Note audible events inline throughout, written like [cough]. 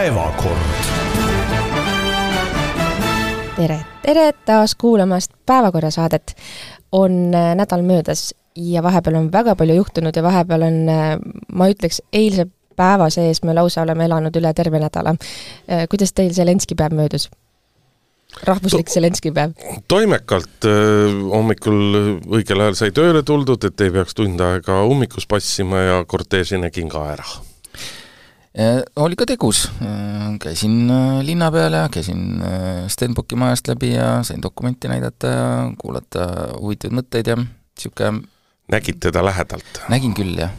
päevakord. tere, tere taas kuulamast Päevakorra saadet. on äh, nädal möödas ja vahepeal on väga palju juhtunud ja vahepeal on, äh, ma ütleks, eilse päeva sees me lausa oleme elanud üle terve nädala. Äh, kuidas teil Zelenski päev möödus? rahvuslik to Zelenski päev? toimekalt hommikul õigel ajal sai tööle tuldud, et ei peaks tund aega ummikus passima ja korteeži nägin ka ära oli ka tegus, äh, käisin äh, linna peal ja käisin Stenbocki majast läbi ja sain dokumenti näidata ja kuulata huvitavaid mõtteid ja niisugune nägid teda lähedalt? nägin küll, jah.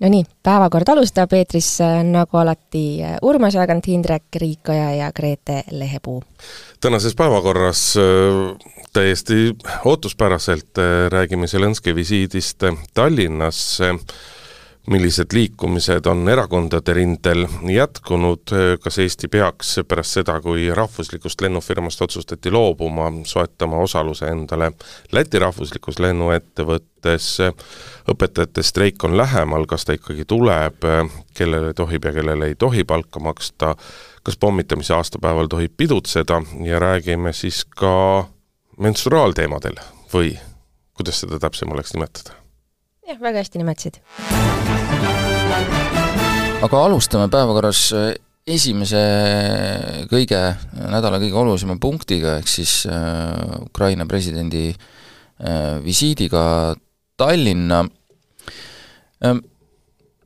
Nonii, päevakord alustab eetris nagu alati Urmas Jaagant, Indrek Riikoja ja Grete Lehepuu. tänases päevakorras täiesti ootuspäraselt räägime Zelenskõi visiidist Tallinnasse millised liikumised on erakondade rindel jätkunud, kas Eesti peaks pärast seda, kui rahvuslikust lennufirmast otsustati loobuma, soetama osaluse endale Läti rahvuslikus lennuettevõttes, õpetajate streik on lähemal, kas ta ikkagi tuleb, kellele tohib ja kellele ei tohi palka maksta, kas pommitamise aastapäeval tohib pidutseda? Ja räägime siis ka menstruaalteemadel või kuidas seda täpsem oleks nimetada jah, väga hästi nimetasid. aga alustame päevakorras äh, esimese kõige, nädala kõige olulisema punktiga, ehk siis Ukraina presidendi visiidiga Tallinna ähm,.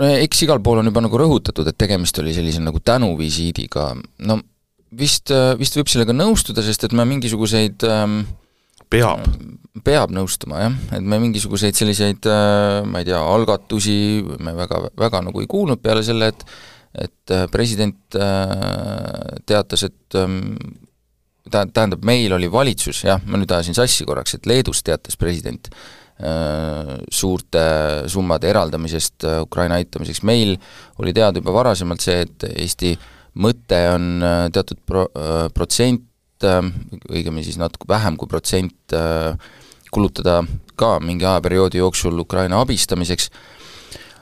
eks igal pool on juba nagu rõhutatud, et tegemist oli sellise nagu tänuvisiidiga, no vist, vist võib sellega nõustuda, sest et me mingisuguseid ähm, peab. Peab nõustuma jah, et me mingisuguseid selliseid äh, ma ei tea, algatusi me väga, väga nagu ei kuulnud peale selle, et et äh, president äh, teatas, et ähm, tä-, tähendab, meil oli valitsus, jah, ma nüüd ajasin sassi korraks, et Leedus teatas president suurte summade eraldamisest Ukraina aitamiseks, meil oli teada juba varasemalt see, et Eesti mõte on teatud pro-, protsent, õigemini siis natuke vähem kui protsent kulutada ka mingi ajaperioodi jooksul Ukraina abistamiseks,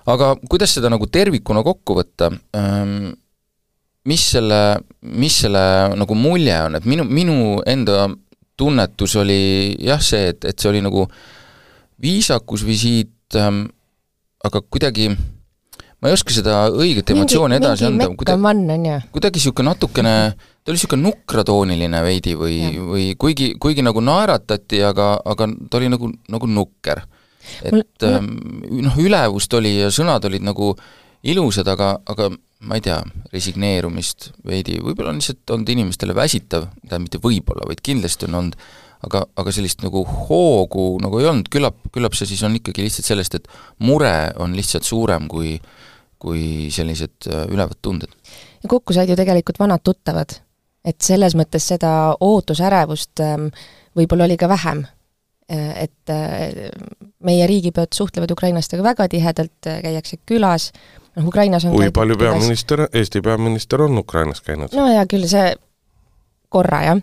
aga kuidas seda nagu tervikuna kokku võtta, ähm, mis selle, mis selle nagu mulje on, et minu, minu enda tunnetus oli jah, see, et, et see oli nagu viisakus visiit ähm,, aga kuidagi ma ei oska seda õiget emotsiooni edasi anda, kuidagi, kuidagi niisugune natukene, ta oli niisugune nukratooniline veidi või, või kuigi, kuigi nagu naeratati, aga, aga ta oli nagu, nagu nukker. et mul, ähm, noh, ülevust oli ja sõnad olid nagu ilusad, aga, aga ma ei tea, resigneerumist veidi, võib-olla on lihtsalt olnud inimestele väsitav, tähendab mitte võib-olla, vaid kindlasti on olnud, aga, aga sellist nagu hoogu nagu ei olnud, küllap, küllap see siis on ikkagi lihtsalt sellest, et mure on lihtsalt suurem kui kui sellised äh, ülevad tunded. ja kokku said ju tegelikult vanad tuttavad. et selles mõttes seda ootusärevust ähm, võib-olla oli ka vähem. Äh, et äh, meie riigipead suhtlevad ukrainlastega väga tihedalt, käiakse külas, noh Ukrainas on kui palju peaminister, Eesti peaminister on Ukrainas käinud? no hea küll, see korra jah,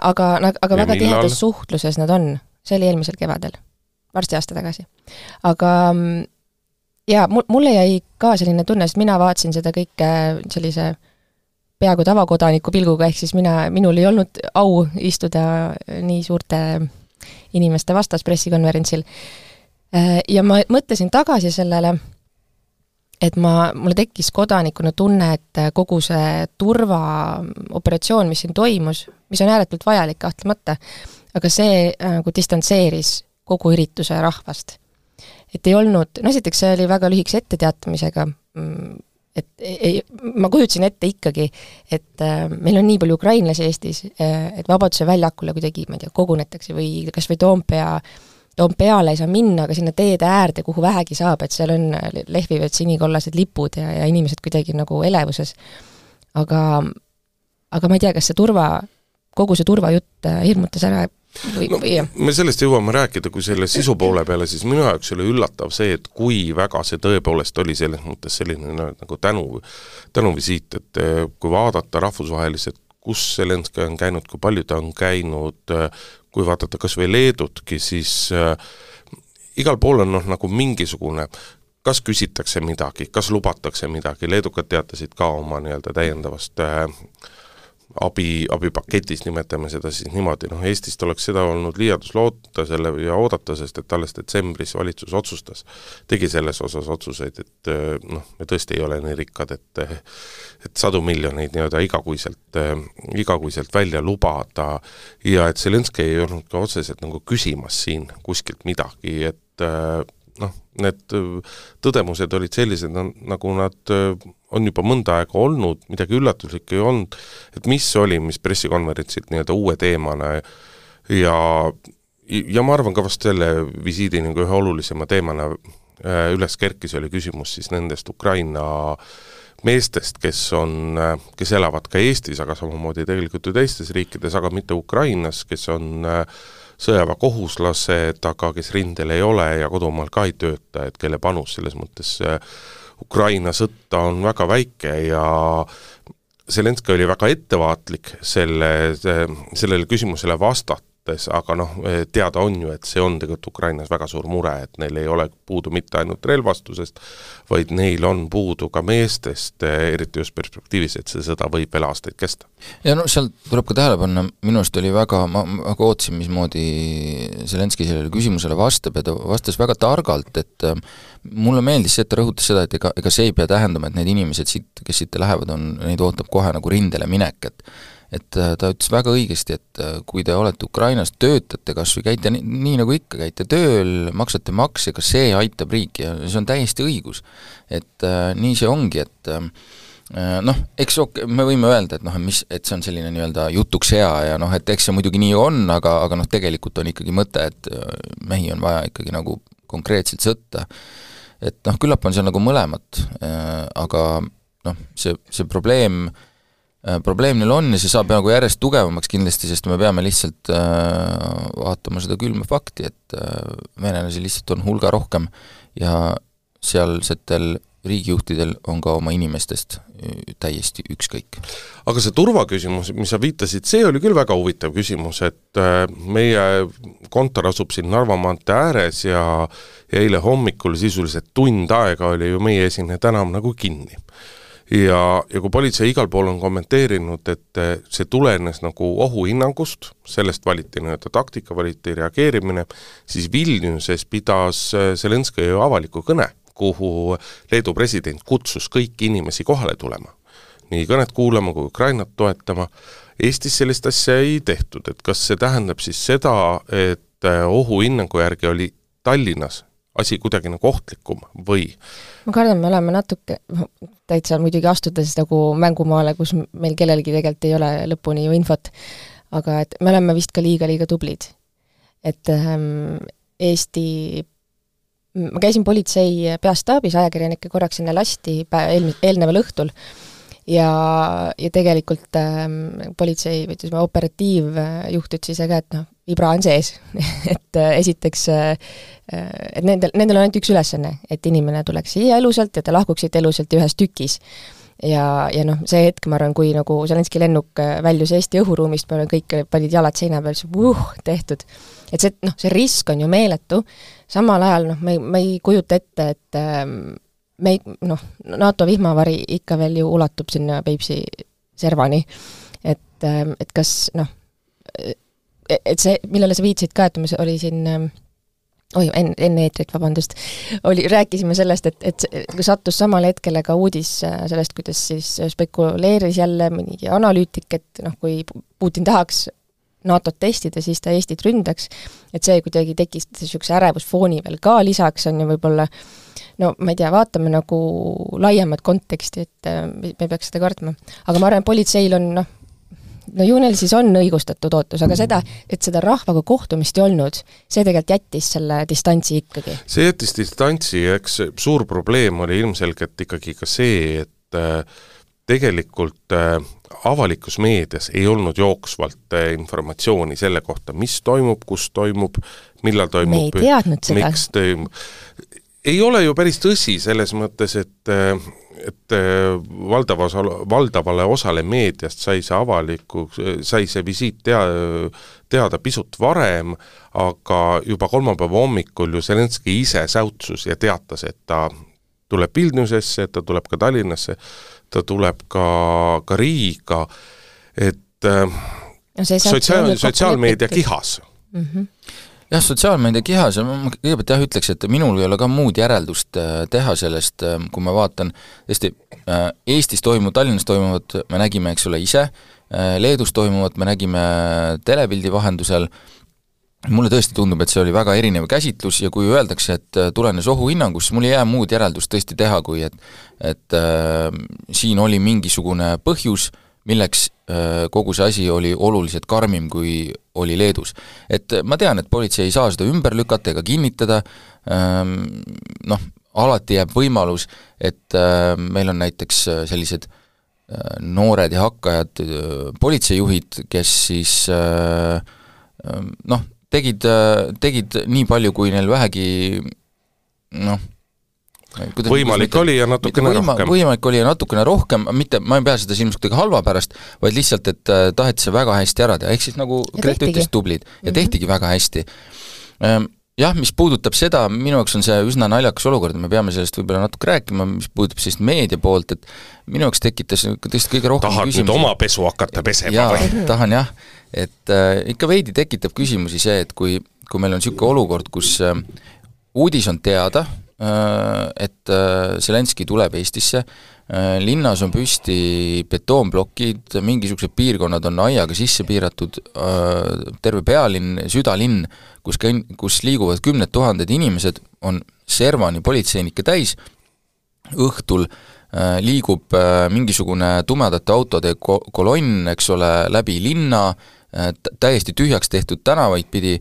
aga, aga ja väga tihedas suhtluses nad on, see oli eelmisel kevadel, varsti aasta tagasi. aga mm, jaa, mul, mulle jäi ka selline tunne, sest mina vaatasin seda kõike sellise peaaegu tavakodaniku pilguga, ehk siis mina, minul ei olnud au istuda nii suurte inimeste vastas pressikonverentsil. Ja ma mõtlesin tagasi sellele, et ma, mulle tekkis kodanikuna tunne, et kogu see turvaoperatsioon, mis siin toimus, mis on ääretult vajalik kahtlemata, aga see nagu distantseeris kogu ürituse rahvast. Et ei olnud, no esiteks see oli väga lühikese etteteatamisega, mm, et ei, ma kujutasin ette ikkagi, et äh, meil on nii palju ukrainlasi Eestis, äh, et Vabaduse väljakule kuidagi, ma ei tea, kogunetakse või kas või Toompea, Toompeale ei saa minna, aga sinna teede äärde, kuhu vähegi saab, et seal on, lehvivad sinikollased lipud ja, ja inimesed kuidagi nagu elevuses. aga, aga ma ei tea, kas see turva, kogu see turvajutt äh, hirmutas ära või no,, või jah? me sellest jõuame rääkida, kui selle sisu poole peale, siis minu jaoks oli üllatav see, et kui väga see tõepoolest oli selles mõttes selline nagu tänu, tänuvisiit, et eh, kui vaadata rahvusvaheliselt, kus Zelenskõi on käinud, kui palju ta on käinud, eh, kui vaadata kas või Leedutki, siis äh, igal pool on noh, nagu mingisugune kas küsitakse midagi, kas lubatakse midagi, leedukad teatasid ka oma nii-öelda täiendavast äh, abi, abipaketis, nimetame seda siis niimoodi, noh Eestist oleks seda olnud liialdus loota selle ja oodata, sest et alles detsembris valitsus otsustas, tegi selles osas otsuseid, et äh, noh, me tõesti ei ole nii rikkad, et et sadu miljoneid nii-öelda igakuiselt, igakuiselt välja lubada. Ja et Zelenskõi ei olnud ka otseselt nagu küsimas siin kuskilt midagi, et noh, need tõdemused olid sellised, nagu nad on juba mõnda aega olnud, midagi üllatuslikku ei olnud, et mis oli, mis pressikonverentsilt nii-öelda uue teemana ja ja ma arvan ka vast selle visiidi nagu ühe olulisema teemana äh, üles kerkis, oli küsimus siis nendest Ukraina meestest, kes on, kes elavad ka Eestis, aga samamoodi tegelikult ju teistes riikides, aga mitte Ukrainas, kes on äh, sõjaväekohuslased, aga kes rindel ei ole ja kodumaal ka ei tööta, et kelle panus selles mõttes äh, Ukraina sõtta on väga väike ja Zelenskõi oli väga ettevaatlik selle, sellele küsimusele vastata, mõttes, aga noh, teada on ju, et see on tegelikult Ukrainas väga suur mure, et neil ei ole puudu mitte ainult relvastusest, vaid neil on puudu ka meestest, eriti just perspektiivis, et see sõda võib veel aastaid kesta. ja no seal tuleb ka tähele panna, minu arust oli väga, ma väga ootasin, mismoodi Zelenskõi sellele küsimusele vastab ja ta vastas väga targalt, et äh, mulle meeldis see, et ta rõhutas seda, et ega, ega see ei pea tähendama, et need inimesed siit, kes siit lähevad, on, neid ootab kohe nagu rindele minek, et et äh, ta ütles väga õigesti, et äh, kui te olete Ukrainas, töötate kas või käite nii, nii nagu ikka, käite tööl, maksate makse, ka see aitab riiki ja see on täiesti õigus. et äh, nii see ongi, et noh, eks ok-, me võime öelda, et noh, mis, et see on selline nii-öelda jutuks hea ja noh, et eks see muidugi nii on, aga, aga noh, tegelikult on ikkagi mõte, et mehi on vaja ikkagi nagu konkreetselt sõtta. et noh, küllap on seal nagu mõlemat aga noh, see, see probleem Äh, probleem neil on ja see saab nagu järjest tugevamaks kindlasti, sest me peame lihtsalt äh, vaatama seda külma fakti, et äh, venelasi lihtsalt on hulga rohkem ja sealsetel riigijuhtidel on ka oma inimestest äh, täiesti ükskõik. aga see turvaküsimus, mis sa viitasid, see oli küll väga huvitav küsimus, et äh, meie kontor asub siin Narva maantee ääres ja ja eile hommikul sisuliselt tund aega oli ju meie esineja tänav nagu kinni ja, ja kui politsei igal pool on kommenteerinud, et eh, see tulenes nagu ohuhinnangust, sellest valiti nii-öelda taktika, valiti reageerimine, siis Vilniuses pidas eh, Zelenskõi ju avaliku kõne, kuhu Leedu president kutsus kõiki inimesi kohale tulema. nii kõnet kuulama kui Ukrainat toetama, Eestis sellist asja ei tehtud, et kas see tähendab siis seda, et eh, ohuhinnangu järgi oli Tallinnas asi kuidagi nagu ohtlikum või? ma kardan, me oleme natuke, täitsa muidugi astudes nagu mängumaale, kus meil kellelgi tegelikult ei ole lõpuni ju infot, aga et me oleme vist ka liiga-liiga tublid. et ähm, Eesti, ma käisin politsei peastaabis, ajakirjanikke korraks enne lasti päev, eelmi-, eelneval õhtul, ja, ja tegelikult ähm, politsei või ütleme, operatiivjuht ütles ise ka, et noh, vibra on sees [laughs] et äh, esiteks äh, et nendel, nendel on ainult üks ülesanne, et inimene tuleks siia elusalt ja te lahkuksite elusalt ühes tükis. ja, ja noh, see hetk, ma arvan, kui nagu Zelenski lennuk äh, väljus Eesti õhuruumist, ma arvan, kõik panid jalad seina peal, siis uh, tehtud. et see, noh, see risk on ju meeletu, samal ajal noh, me, me ei kujuta ette, et ähm, me ei, noh, NATO vihmavari ikka veel ju ulatub sinna Peipsi servani. et, ähm, et kas noh, et see, millele sa viitasid ka, et see oli siin ähm, oi, enne, enne eetrit, vabandust, oli, rääkisime sellest, et, et sattus samale hetkele ka uudis äh, sellest, kuidas siis spekuleeris jälle mõni analüütik, et noh, kui Putin tahaks NATO-t testida, siis ta Eestit ründaks, et see kuidagi tekitas niisuguse ärevusfooni veel ka lisaks, on ju võib-olla no ma ei tea, vaatame nagu laiemat konteksti, et äh, me ei peaks seda kartma. aga ma arvan, et politseil on noh, no ju neil siis on õigustatud ootus, aga seda, et seda rahvaga kohtumist ei olnud, see tegelikult jättis selle distantsi ikkagi. see jättis distantsi ja eks suur probleem oli ilmselgelt ikkagi ka see, et äh, tegelikult äh, avalikus meedias ei olnud jooksvalt äh, informatsiooni selle kohta, mis toimub, kus toimub, millal toimub, miks toimub, ei ole ju päris tõsi selles mõttes, et et äh, valdava osa, valdavale osale meediast sai see avaliku, sai see visiit tea-, teada pisut varem, aga juba kolmapäeva hommikul ju Zelenskõi ise säutsus ja teatas, et ta tuleb Vilniusesse, ta tuleb ka Tallinnasse, ta tuleb ka, ka Riiga, et äh, no sotsiaal, sotsiaalmeedia kihas mm. -hmm jah, sotsiaalmeedia kihas ja ma kõigepealt jah, ütleks, et minul ei ole ka muud järeldust äh, teha sellest, äh, kui ma vaatan tõesti Eestis toimuv, Tallinnas toimuvat me nägime, eks ole, ise, Leedus toimuvat me nägime telepildi vahendusel, mulle tõesti tundub, et see oli väga erinev käsitlus ja kui öeldakse, et äh, tulenes ohuhinnangust, siis mul ei jää muud järeldust tõesti teha, kui et et äh, siin oli mingisugune põhjus, milleks äh, kogu see asi oli oluliselt karmim, kui oli Leedus. et ma tean, et politsei ei saa seda ümber lükata ega kinnitada ähm,, noh, alati jääb võimalus, et äh, meil on näiteks äh, sellised äh, noored ja hakkajad äh, politseijuhid, kes siis äh, äh noh, tegid, tegid nii palju, kui neil vähegi noh, võimalik oli ja natukene võima, rohkem. võimalik oli ja natukene rohkem, mitte, ma ei pea seda silmas kuidagi halva pärast, vaid lihtsalt, et äh, taheti see väga hästi ära teha, ehk siis nagu Grete ütles, tublid. ja mm -hmm. tehtigi väga hästi ähm, jah, mis puudutab seda, minu jaoks on see üsna naljakas olukord, me peame sellest võib-olla natuke rääkima, mis puudutab sellist meedia poolt, et minu jaoks tekitas tõesti kõige rohkem tahad küsimusi. nüüd oma pesu hakata pesema või? tahan jah et äh, ikka veidi tekitab küsimusi see, et kui, kui meil on niisugune olukord, kus äh, uudis on teada et äh, Zelenskõi tuleb Eestisse. Äh,, linnas on püsti betoonplokid, mingisugused piirkonnad on aiaga sisse piiratud. Äh,, terve pealinn, südalinn, kus käin-, kus liiguvad kümned tuhanded inimesed, on servani politseinikke täis, õhtul äh, liigub äh, mingisugune tumedate autode ko-, kolonn, eks ole, läbi linna, Äh, täiesti tühjaks tehtud tänavaid pidi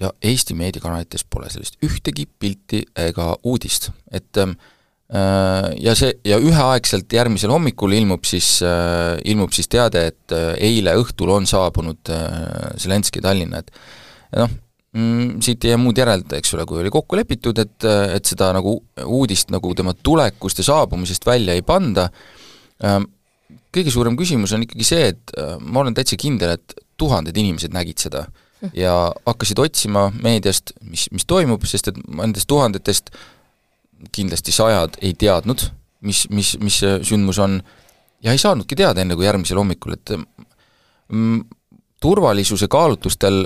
ja Eesti meediakanalites pole sellest ühtegi pilti ega uudist, et ähm, äh, ja see, ja üheaegselt järgmisel hommikul ilmub siis, äh, ilmub siis teade, et eile õhtul on saabunud Zelenskõi Tallinna, et noh, mm, siit ei jää muud järeldada, eks ole, kui oli kokku lepitud, et, et seda nagu uudist nagu tema tulekust ja saabumisest välja ei panda, ähm, kõige suurem küsimus on ikkagi see, et äh, ma olen täitsa kindel, et tuhanded inimesed nägid seda ja hakkasid otsima meediast, mis, mis toimub, sest et nendest tuhandetest kindlasti sajad ei teadnud, mis, mis, mis see sündmus on, ja ei saanudki teada enne kui järgmisel hommikul, et mm, turvalisuse kaalutlustel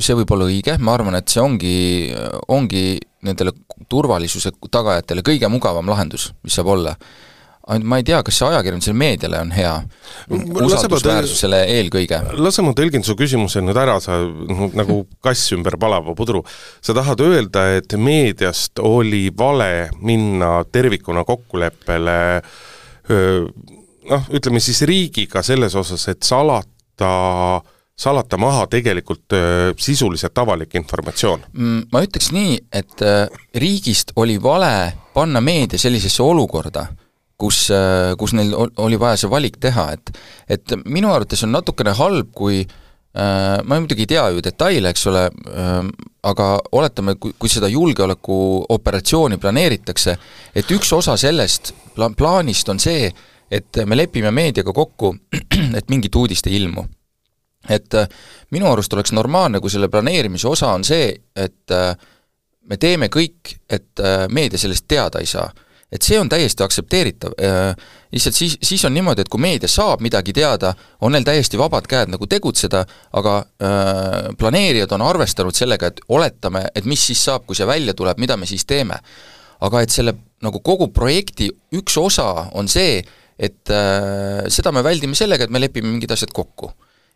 see võib olla õige, ma arvan, et see ongi, ongi nendele turvalisuse tagajatele kõige mugavam lahendus, mis saab olla ainult ma ei tea, kas see ajakirjandusele, meediale on hea, usaldusväärsusele eelkõige. lase ma tõlgin su küsimuse nüüd ära, sa nagu kass ümber palava pudru. sa tahad öelda, et meediast oli vale minna tervikuna kokkuleppele noh, ütleme siis riigiga selles osas, et salata salata maha tegelikult sisuliselt avalik informatsioon? Mm, ma ütleks nii, et riigist oli vale panna meedia sellisesse olukorda, kus, äh, kus neil oli vaja see valik teha, et et minu arvates on natukene halb, kui äh, ma muidugi ei tea ju detaile, eks ole äh,, aga oletame, kui, kui seda julgeolekuoperatsiooni planeeritakse, et üks osa sellest pla-, plaanist on see, et me lepime meediaga kokku, [clears throat] et mingit uudist ei ilmu. et äh, minu arust oleks normaalne, kui selle planeerimise osa on see, et me teeme kõik, et meedia sellest teada ei saa et see on täiesti aktsepteeritav, äh, lihtsalt siis, siis on niimoodi, et kui meedia saab midagi teada, on neil täiesti vabad käed nagu tegutseda, aga äh, planeerijad on arvestanud sellega, et oletame, et mis siis saab, kui see välja tuleb, mida me siis teeme. aga et selle nagu kogu projekti üks osa on see, et äh, seda me väldime sellega, et me lepime mingid asjad kokku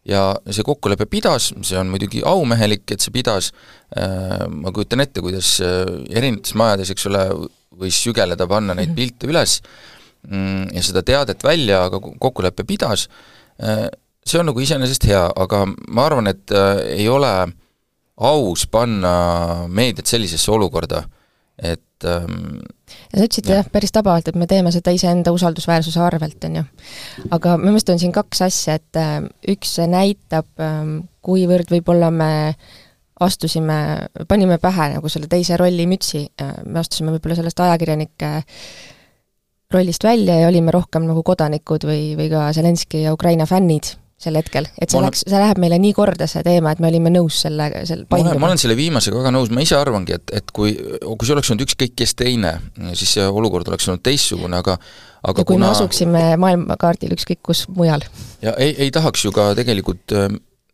ja see kokkulepe pidas, see on muidugi aumehelik, et see pidas äh,, ma kujutan ette, kuidas äh, erinevates majades, eks ole, võis sügeleda, panna neid mhm. pilte üles mm, ja seda teadet välja, aga kokkulepe pidas, äh, see on nagu iseenesest hea, aga ma arvan, et äh, ei ole aus panna meediat sellisesse olukorda, et ähm, ja sa ütlesid jah ja, päris tabavalt, et me teeme seda iseenda usaldusväärsuse arvelt, on ju. aga minu meelest on siin kaks asja, et äh, üks näitab, ähm, kuivõrd võib-olla me astusime, panime pähe nagu selle teise rolli mütsi, me astusime võib-olla sellest ajakirjanike rollist välja ja olime rohkem nagu kodanikud või, või ka Zelenskõi ja Ukraina fännid sel hetkel, et see ma läks, see läheb meile nii korda, see teema, et me olime nõus selle, selle ma olen, ma olen selle viimasega väga nõus, ma ise arvangi, et, et kui, kui see oleks olnud ükskõik kes teine, siis see olukord oleks olnud teistsugune, aga aga ja kui kuna... me asuksime maailmakaardil ükskõik kus mujal. ja ei, ei tahaks ju ka tegelikult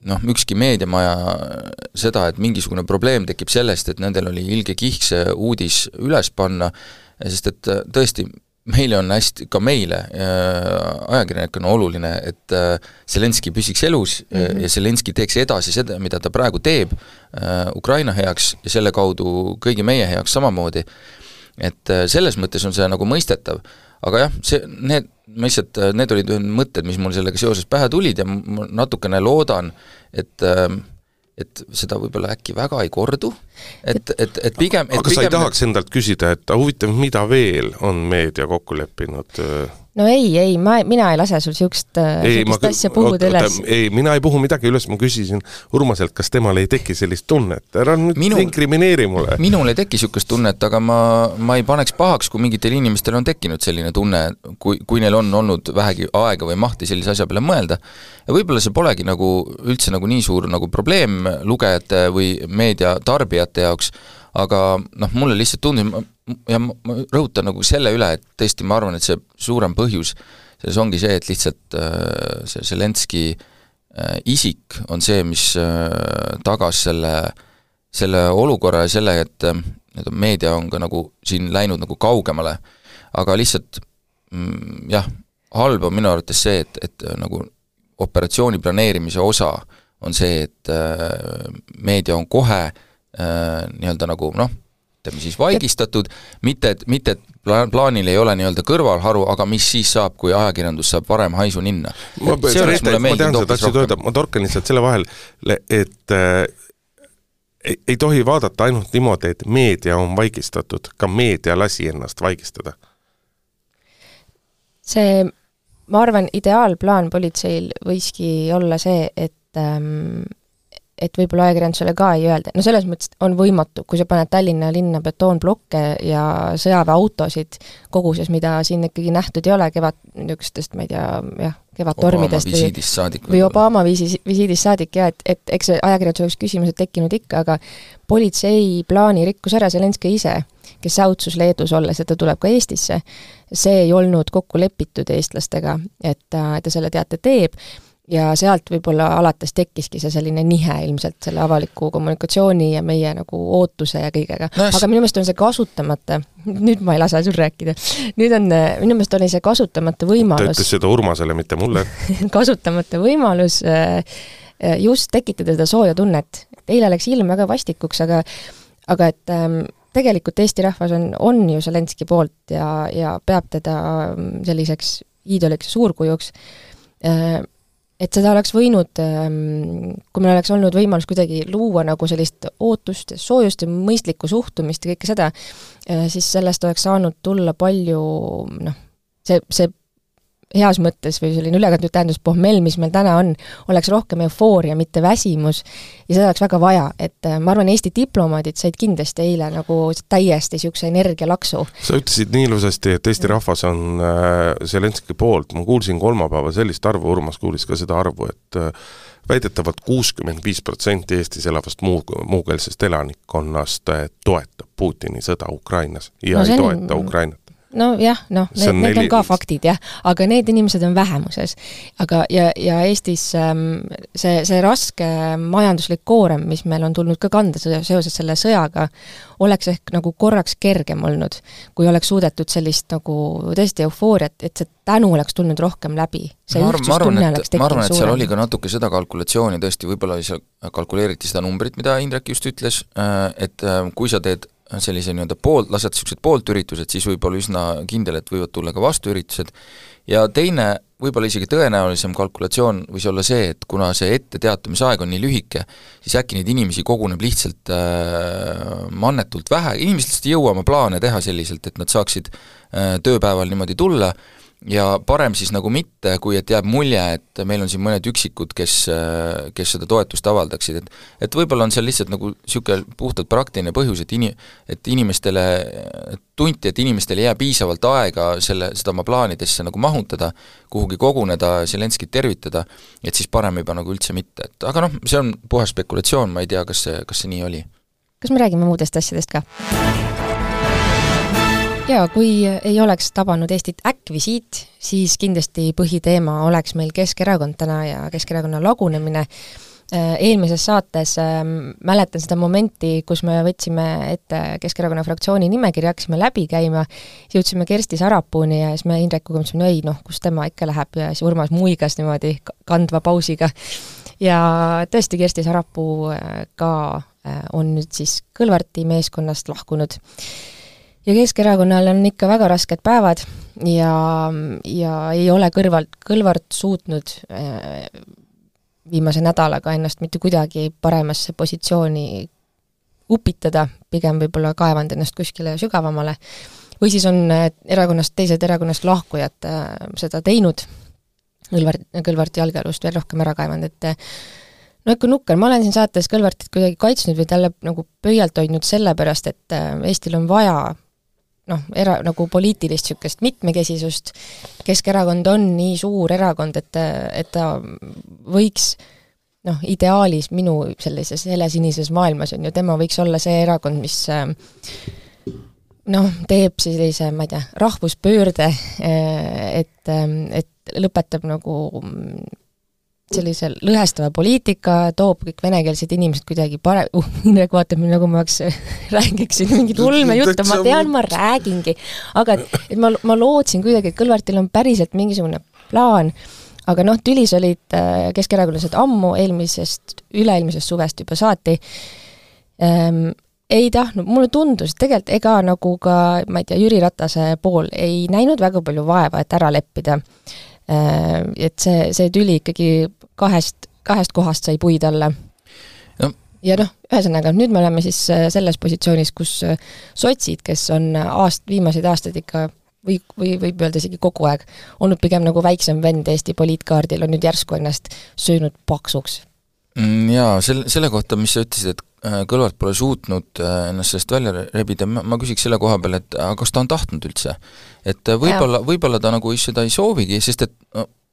noh, ükski meediamaja seda, et mingisugune probleem tekib sellest, et nendel oli ilge kihk see uudis üles panna, sest et tõesti, meile on hästi, ka meile äh,, ajakirjanikuna oluline, et äh, Zelenskõi püsiks elus mm -hmm. ja Zelenskõi teeks edasi seda, mida ta praegu teeb äh, Ukraina heaks ja selle kaudu kõigi meie heaks samamoodi. et äh, selles mõttes on see nagu mõistetav, aga jah, see, need, ma lihtsalt, need olid mõtted, mis mul sellega seoses pähe tulid ja ma natukene loodan, et äh, et seda võib-olla äkki väga ei kordu, et, et, et pigem et aga pigem sa ei tahaks endalt küsida, et huvitav, mida veel on meedia kokku leppinud äh, no ei, ei, ma, mina ei lase sul niisugust, niisugust asja puhuda üles. ei, mina ei puhu midagi üles, ma küsisin Urmaselt, kas temal ei teki sellist tunnet, ära nüüd Minu, inkrimineeri mulle. minul ei teki niisugust tunnet, aga ma, ma ei paneks pahaks, kui mingitel inimestel on tekkinud selline tunne, kui, kui neil on olnud vähegi aega või mahti sellise asja peale mõelda, ja võib-olla see polegi nagu üldse nagu nii suur nagu probleem lugejate või meedia tarbijate jaoks, aga noh, mulle lihtsalt tundus, ja ma, ma rõhutan nagu selle üle, et tõesti, ma arvan, et see suurem põhjus selles ongi see, et lihtsalt äh, see Zelenski äh, isik on see, mis äh, tagas selle, selle olukorra ja selle, et nii-öelda meedia on ka nagu siin läinud nagu kaugemale, aga lihtsalt mm, jah, halb on minu arvates see, et, et nagu operatsiooni planeerimise osa on see, et meedia on kohe nii-öelda nagu noh, ütleme siis vaigistatud, mitte et, mitte et plaan, plaanil ei ole nii-öelda kõrvalharu, aga mis siis saab, kui ajakirjandus saab varem haisu ninna? ma, ma tean seda, tahtsid öelda, ma torkan lihtsalt selle vahele, et äh, ei, ei tohi vaadata ainult niimoodi, et meedia on vaigistatud, ka meedia lasi ennast vaigistada. see, ma arvan, ideaalplaan politseil võiski olla see, et ähm, et võib-olla ajakirjandusele ka ei öelda, no selles mõttes on võimatu, kui sa paned Tallinna linna betoonblokke ja sõjaväeautosid koguses, mida siin ikkagi nähtud ei ole, kevad, niisugustest, ma ei tea, jah, kevadtormidest või, või Obama viisi, visiidist saadik ja et, et eks see ajakirjanduse jaoks küsimused tekkinud ikka, aga politsei plaani rikkus ära Zelenskõi ise, kes säutsus Leedus olles, et ta tuleb ka Eestisse. see ei olnud kokku lepitud eestlastega, et ta, et ta selle teate teeb ja sealt võib-olla alates tekkiski see selline nihe ilmselt selle avaliku kommunikatsiooni ja meie nagu ootuse ja kõigega no,. aga minu meelest on see kasutamata, [laughs] nüüd ma ei lase sul rääkida, nüüd on, minu meelest oli see kasutamata võimalus ta ütles seda Urmasele, mitte mulle [laughs] kasutamata võimalus äh, äh, just tekitada seda sooja tunnet. eile läks ilm väga vastikuks, aga aga et ähm, tegelikult Eesti rahvas on, on ju Zelenskõi poolt ja, ja peab teda ähm, selliseks iidoliks ja suurkujuks äh, et seda oleks võinud, ähm, kui meil oleks olnud võimalus kuidagi luua nagu sellist ootust, soojust ja mõistlikku suhtumist ja kõike seda, äh, siis sellest oleks saanud tulla palju noh, see, see heas mõttes või selline ülekantud tähendus pohmell, mis meil täna on, oleks rohkem eufooria, mitte väsimus, ja seda oleks väga vaja, et äh, ma arvan, Eesti diplomaadid said kindlasti eile nagu täiesti niisuguse energialaksu. sa ütlesid nii ilusasti, et Eesti rahvas on äh, Zelenskõi poolt, ma kuulsin kolmapäeval sellist arvu, Urmas kuulis ka seda arvu, et äh, väidetavalt kuuskümmend viis protsenti Eestis elavast muu, muukeelsest elanikkonnast toetab Putini sõda Ukrainas ja no, ei toeta on... Ukrainat nojah, noh, need, need on ka faktid jah, aga need inimesed on vähemuses. aga, ja, ja Eestis ähm, see, see raske majanduslik koorem, mis meil on tulnud ka kanda seoses selle sõjaga, oleks ehk nagu korraks kergem olnud, kui oleks suudetud sellist nagu tõesti eufooriat, et see tänu oleks tulnud rohkem läbi. see ühtsustunne oleks tekkinud ma arvan, et seal oli ka natuke seda kalkulatsiooni tõesti, võib-olla seal kalkuleeriti seda numbrit, mida Indrek just ütles, äh, et äh, kui sa teed sellise nii-öelda pool, lased niisugused pooltüritused, siis võib olla üsna kindel, et võivad tulla ka vastuüritused, ja teine, võib-olla isegi tõenäolisem kalkulatsioon võis olla see, et kuna see etteteatamisaeg on nii lühike, siis äkki neid inimesi koguneb lihtsalt äh, mannetult vähe, inimesed lihtsalt ei jõua oma plaane teha selliselt, et nad saaksid äh, tööpäeval niimoodi tulla, ja parem siis nagu mitte, kui et jääb mulje, et meil on siin mõned üksikud, kes, kes seda toetust avaldaksid, et et võib-olla on seal lihtsalt nagu niisugune puhtalt praktiline põhjus, et ini-, et inimestele, tunti, et inimestel ei jää piisavalt aega selle, seda oma plaanidesse nagu mahutada, kuhugi koguneda, Zelenskit tervitada, et siis parem juba nagu üldse mitte, et aga noh, see on puhas spekulatsioon, ma ei tea, kas see, kas see nii oli. kas me räägime muudest asjadest ka? Jaa, kui ei oleks tabanud Eestit äkkvisiit, siis kindlasti põhiteema oleks meil Keskerakond täna ja Keskerakonna lagunemine. Eelmises saates äh, mäletan seda momenti, kus me võtsime ette Keskerakonna fraktsiooni nimekirja, hakkasime läbi käima, jõudsime Kersti Sarapuuni ja siis me Indrekuga mõtlesime, no ei noh, kus tema ikka läheb ja siis Urmas muigas niimoodi kandva pausiga. ja tõesti, Kersti Sarapuu äh, ka äh, on nüüd siis Kõlvarti meeskonnast lahkunud ja Keskerakonnal on ikka väga rasked päevad ja, ja ei ole kõrvalt, Kõlvart suutnud äh, viimase nädalaga ennast mitte kuidagi paremasse positsiooni upitada, pigem võib-olla kaevanud ennast kuskile sügavamale, või siis on äh, erakonnast, teised erakonnast lahkujad äh, seda teinud, Kõlvart, Kõlvarti jalgealust veel rohkem ära kaevanud, et no ikka nukker, ma olen siin saates Kõlvartit kuidagi kaitsnud või talle nagu pöialt hoidnud sellepärast, et Eestil on vaja noh, era-, nagu poliitilist niisugust mitmekesisust, Keskerakond on nii suur erakond, et, et ta võiks noh, ideaalis minu sellises helesinises maailmas on ju, tema võiks olla see erakond, mis noh, teeb sellise, ma ei tea, rahvuspöörde, et, et lõpetab nagu sellise lõhestava poliitika, toob kõik venekeelsed inimesed kuidagi pare-, [laughs] uh, Indrek vaatab mind nagu ma oleks, [laughs] räägiksin mingit ulmejuttu, ma tean, ma räägingi. aga et, et ma, ma lootsin kuidagi, et Kõlvartil on päriselt mingisugune plaan, aga noh, tülis olid äh, keskerakondlased ammu, eelmisest, üle-eelmisest suvest juba saati. Ähm,, ei tahtnud, mulle tundus, et tegelikult ega nagu ka, ma ei tea, Jüri Ratase pool ei näinud väga palju vaeva, et ära leppida. Äh, et see, see tüli ikkagi kahest, kahest kohast sai puid alla no.. ja noh, ühesõnaga, nüüd me oleme siis äh, selles positsioonis, kus äh, sotsid, kes on aast-, viimaseid aastaid ikka või, või võib öelda isegi kogu aeg, olnud pigem nagu väiksem vend Eesti poliitkaardil, on nüüd järsku ennast söönud paksuks. Mm, jaa, selle, selle kohta, mis sa ütlesid, et Kõlvart pole suutnud ennast sellest välja rebida, ma, küsiks selle koha peal, et aga kas ta on tahtnud üldse? et äh, võib-olla, võib-olla ta nagu seda ei soovigi, sest et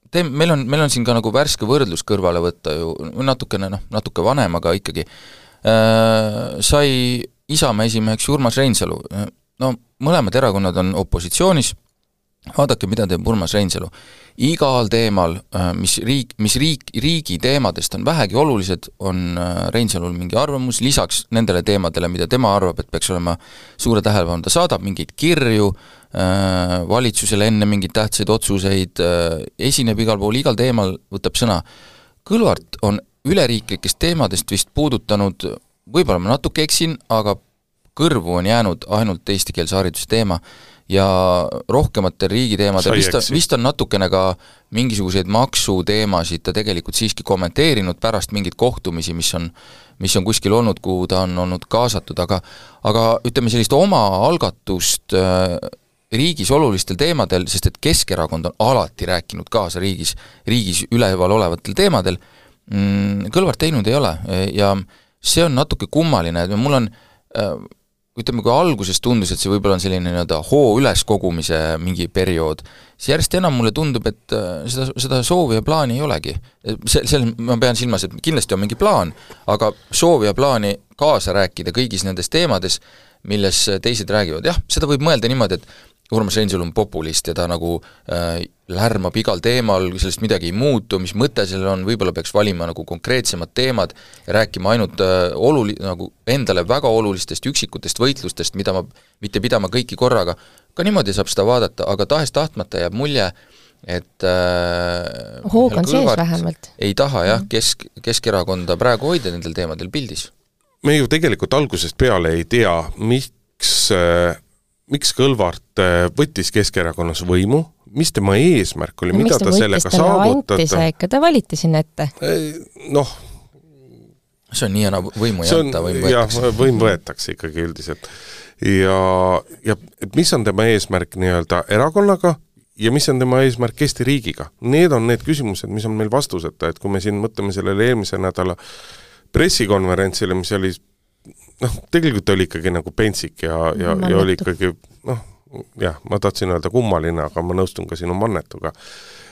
no, tee, meil on, meil on siin ka nagu värske võrdlus kõrvale võtta ju, natukene noh, natuke vanem, aga ikkagi. Äh,, sai Isamaa esimeheks Urmas Reinsalu, no mõlemad erakonnad on opositsioonis, vaadake, mida teeb Urmas Reinsalu. igal teemal, äh, mis riik, mis riik, riigi teemadest on vähegi olulised, on äh, Reinsalul mingi arvamus, lisaks nendele teemadele, mida tema arvab, et peaks olema suure tähelepanu, ta saadab mingeid kirju äh, valitsusele enne mingeid tähtsaid otsuseid, esineb igal pool, igal teemal võtab sõna. Kõlvart on üleriiklikest teemadest vist puudutanud, võib-olla ma natuke eksin, aga kõrvu on jäänud ainult eestikeelse hariduse teema ja rohkematel riigiteemadel vist on, vist on natukene ka mingisuguseid maksuteemasid ta tegelikult siiski kommenteerinud pärast mingeid kohtumisi, mis on mis on kuskil olnud, kuhu ta on olnud kaasatud, aga aga ütleme, sellist omaalgatust äh, riigis olulistel teemadel, sest et Keskerakond on alati rääkinud kaasa riigis, riigis üleval olevatel teemadel, mm, Kõlvart teinud ei ole ja see on natuke kummaline, et mul on äh, ütleme, kui alguses tundus, et see võib-olla on selline nii-öelda hoo üleskogumise mingi periood, siis järjest enam mulle tundub, et äh, seda, seda soovi ja plaani ei olegi. see, seal ma pean silmas, et kindlasti on mingi plaan, aga soovi ja plaani kaasa rääkida kõigis nendes teemades, milles teised räägivad, jah, seda võib mõelda niimoodi, et Urmas Reinsalu on populist ja ta nagu äh, lärmab igal teemal, sellest midagi ei muutu, mis mõte sellel on, võib-olla peaks valima nagu konkreetsemad teemad ja rääkima ainult äh, oluli-, nagu endale väga olulistest üksikutest võitlustest, mida ma, mitte pidama kõiki korraga, ka niimoodi saab seda vaadata, aga tahes-tahtmata jääb mulje, et äh, hoog on sees vähemalt. ei taha jah, kesk, Keskerakonda praegu hoida nendel teemadel pildis. me ju tegelikult algusest peale ei tea, miks äh miks Kõlvart äh, võttis Keskerakonnas võimu, mis tema eesmärk oli, mida ta sellega saavutada? ikka ta valiti sinna ette. noh, see on nii ja naa, võimu ei anta, võim võetakse. jah, võim võetakse ikkagi üldiselt. ja, ja et mis on tema eesmärk nii-öelda erakonnaga ja mis on tema eesmärk Eesti riigiga. Need on need küsimused, mis on meil vastuseta, et kui me siin mõtleme sellele eelmise nädala pressikonverentsile, mis oli noh, tegelikult oli ikkagi nagu pentsik ja, ja, ja oli ikkagi noh, jah, ma tahtsin öelda kummaline, aga ma nõustun ka sinu mannetuga.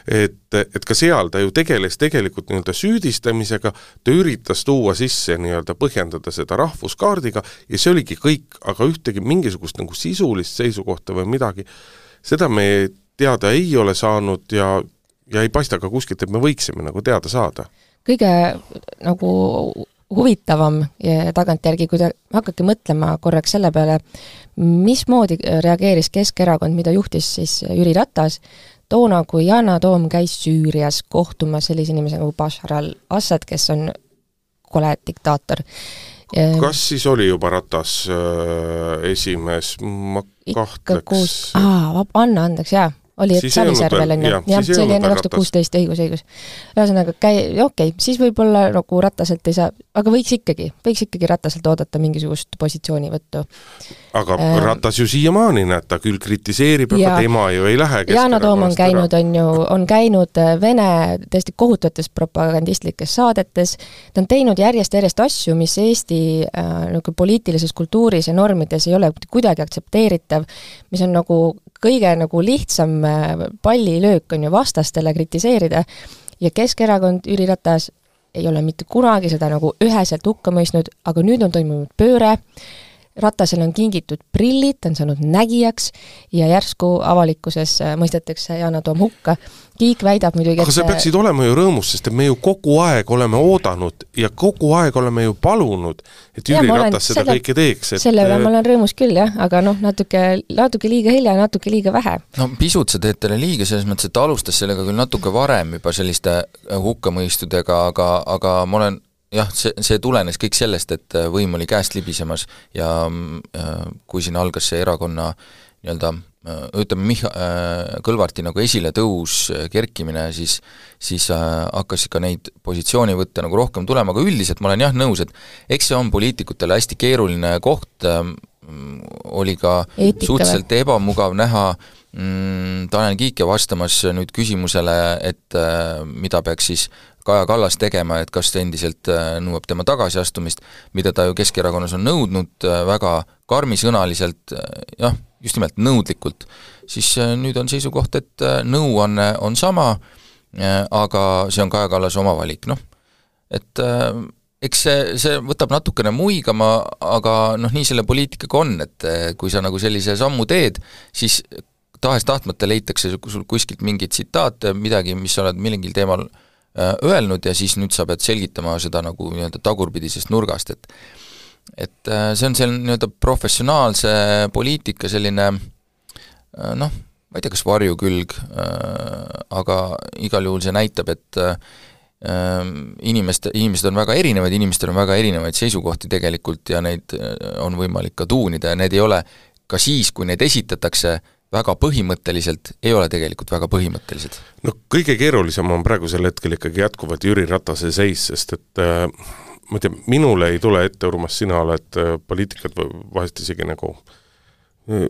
et, et ka seal ta ju tegeles tegelikult nii-öelda süüdistamisega, ta üritas tuua sisse nii-öelda, põhjendada seda rahvuskaardiga ja see oligi kõik, aga ühtegi mingisugust nagu sisulist seisukohta või midagi, seda me teada ei ole saanud ja, ja ei paista ka kuskilt, et me võiksime nagu teada saada kõige nagu huvitavam tagantjärgi, kui te hakkate mõtlema korraks selle peale, mismoodi reageeris Keskerakond, mida juhtis siis Jüri Ratas, toona, kui Yana Toom käis Süürias kohtumas sellise inimesega nagu Bashar al-Assad, kes on kole diktaator. kas siis oli juba Ratas äh, esimees, ma kahtleks. aa, anna andeks, jaa oli, et Savisaarvel on ju, jah, see oli enne kaks tuhat kuusteist, õigus, õigus. ühesõnaga, käi-, okei okay,, siis võib-olla nagu Rataselt ei saa, aga võiks ikkagi, võiks ikkagi Rataselt oodata mingisugust positsioonivõttu. aga ähm, Ratas ju siiamaani, näed, ta küll kritiseerib, aga tema ju ei lähe Yana Toom on käinud, on ju, on käinud äh, Vene täiesti kohutavates propagandistlikes saadetes, ta on teinud järjest-järjest asju, mis Eesti äh, nagu poliitilises kultuuris ja normides ei ole kuidagi aktsepteeritav, mis on nagu kõige nagu lihtsam äh, pallilöök on ju vastastele kritiseerida. Ja Keskerakond, Jüri Ratas ei ole mitte kunagi seda nagu üheselt hukka mõistnud, aga nüüd on toimunud pööre, Ratasele on kingitud prillid, ta on saanud nägijaks ja järsku avalikkuses äh, mõistetakse Yana Toom hukka. Kiik väidab muidugi, et aga sa peaksid olema ju rõõmus, sest et me ju kogu aeg oleme oodanud ja kogu aeg oleme ju palunud, et Jüri ja, Ratas seda selle, kõike teeks, et selle üle ma olen rõõmus küll jah, aga noh, natuke, natuke liiga hilja ja natuke liiga vähe. no pisut sa teed talle liiga, selles mõttes, et ta alustas sellega küll natuke varem juba selliste hukkamõistudega, aga, aga ma olen jah, see, see tulenes kõik sellest, et äh, võim oli käest libisemas ja äh, kui siin algas see erakonna nii-öelda äh, ütleme, Micha-, Kõlvarti nagu esiletõus, kerkimine, siis siis hakkas ka neid positsioonivõtte nagu rohkem tulema, aga üldiselt ma olen jah nõus, et eks see on poliitikutele hästi keeruline koht, oli ka Eetika suhteliselt või? ebamugav näha mm, Tanel Kiike vastamas nüüd küsimusele, et mida peaks siis Kaja Kallas tegema, et kas ta endiselt äh, nõuab tema tagasiastumist, mida ta ju Keskerakonnas on nõudnud äh, väga karmisõnaliselt, äh, jah, just nimelt nõudlikult, siis nüüd on seisukoht, et nõuanne on, sama, aga see on Kaja Kallase oma valik, noh, et eks see, see võtab natukene muigama, aga noh, nii selle poliitikaga on, et kui sa nagu sellise sammu teed, siis tahes-tahtmata leitakse sul kuskilt mingeid tsitaate, midagi, mis sa oled millelgi teemal Äh, öelnud ja siis nüüd sa pead selgitama seda nagu nii-öelda tagurpidisest nurgast, et et äh, see on selline nii-öelda professionaalse poliitika selline äh, noh, ma ei tea, kas varjukülg, aga igal juhul see näitab, et inimeste, inimesed on väga erinevad, inimestel on väga erinevaid seisukohti tegelikult ja neid on võimalik ka tuunida ja need ei ole ka siis, kui neid esitatakse, väga põhimõtteliselt ei ole tegelikult väga põhimõttelised. no kõige keerulisem on praegusel hetkel ikkagi jätkuvalt Jüri Ratase seis, sest et äh, ma ei tea, minule ei tule ette, Urmas, sina oled äh, poliitikat vahest isegi nagu äh,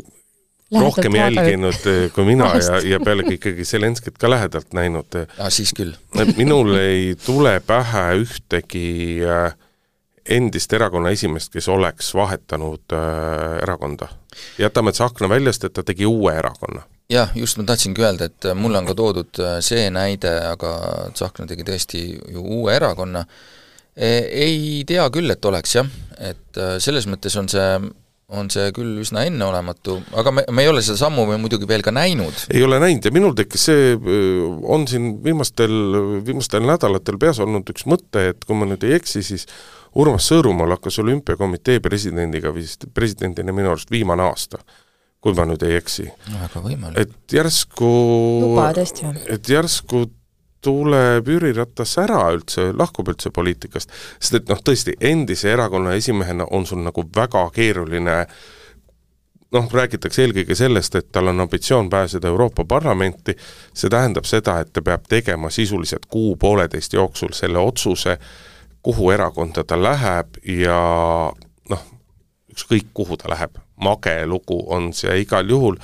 rohkem jälginud äh, kui mina ja, ja pealegi ikkagi Zelenskit ka lähedalt näinud. aa, siis küll. minul ei tule pähe ühtegi äh, endist erakonna esimeest, kes oleks vahetanud äh, erakonda. jätame Tsahkna väljast, et ta tegi uue erakonna. jah, just ma tahtsingi öelda, et äh, mulle on ka toodud äh, see näide, aga Tsahkna tegi tõesti ju uue erakonna e, ei tea küll, et oleks jah, et äh, selles mõttes on see on see küll üsna enneolematu, aga me, me ei ole seda sammu muidugi veel ka näinud. ei ole näinud ja minul tekkis see, on siin viimastel, viimastel nädalatel peas olnud üks mõte, et kui ma nüüd ei eksi, siis Urmas Sõõrumaal hakkas olümpiakomitee presidendiga vist, presidendina minu arust viimane aasta, kui ma nüüd ei eksi. väga võimalik. et järsku luba tõesti on. et järsku tuleb Jüri Ratas ära üldse, lahkub üldse poliitikast, sest et noh, tõesti, endise erakonna esimehena on sul nagu väga keeruline noh, räägitakse eelkõige sellest, et tal on ambitsioon pääseda Euroopa Parlamenti, see tähendab seda, et ta peab tegema sisuliselt kuu-pooleteist jooksul selle otsuse, kuhu erakonda ta läheb ja noh, ükskõik kuhu ta läheb, mage lugu on see igal juhul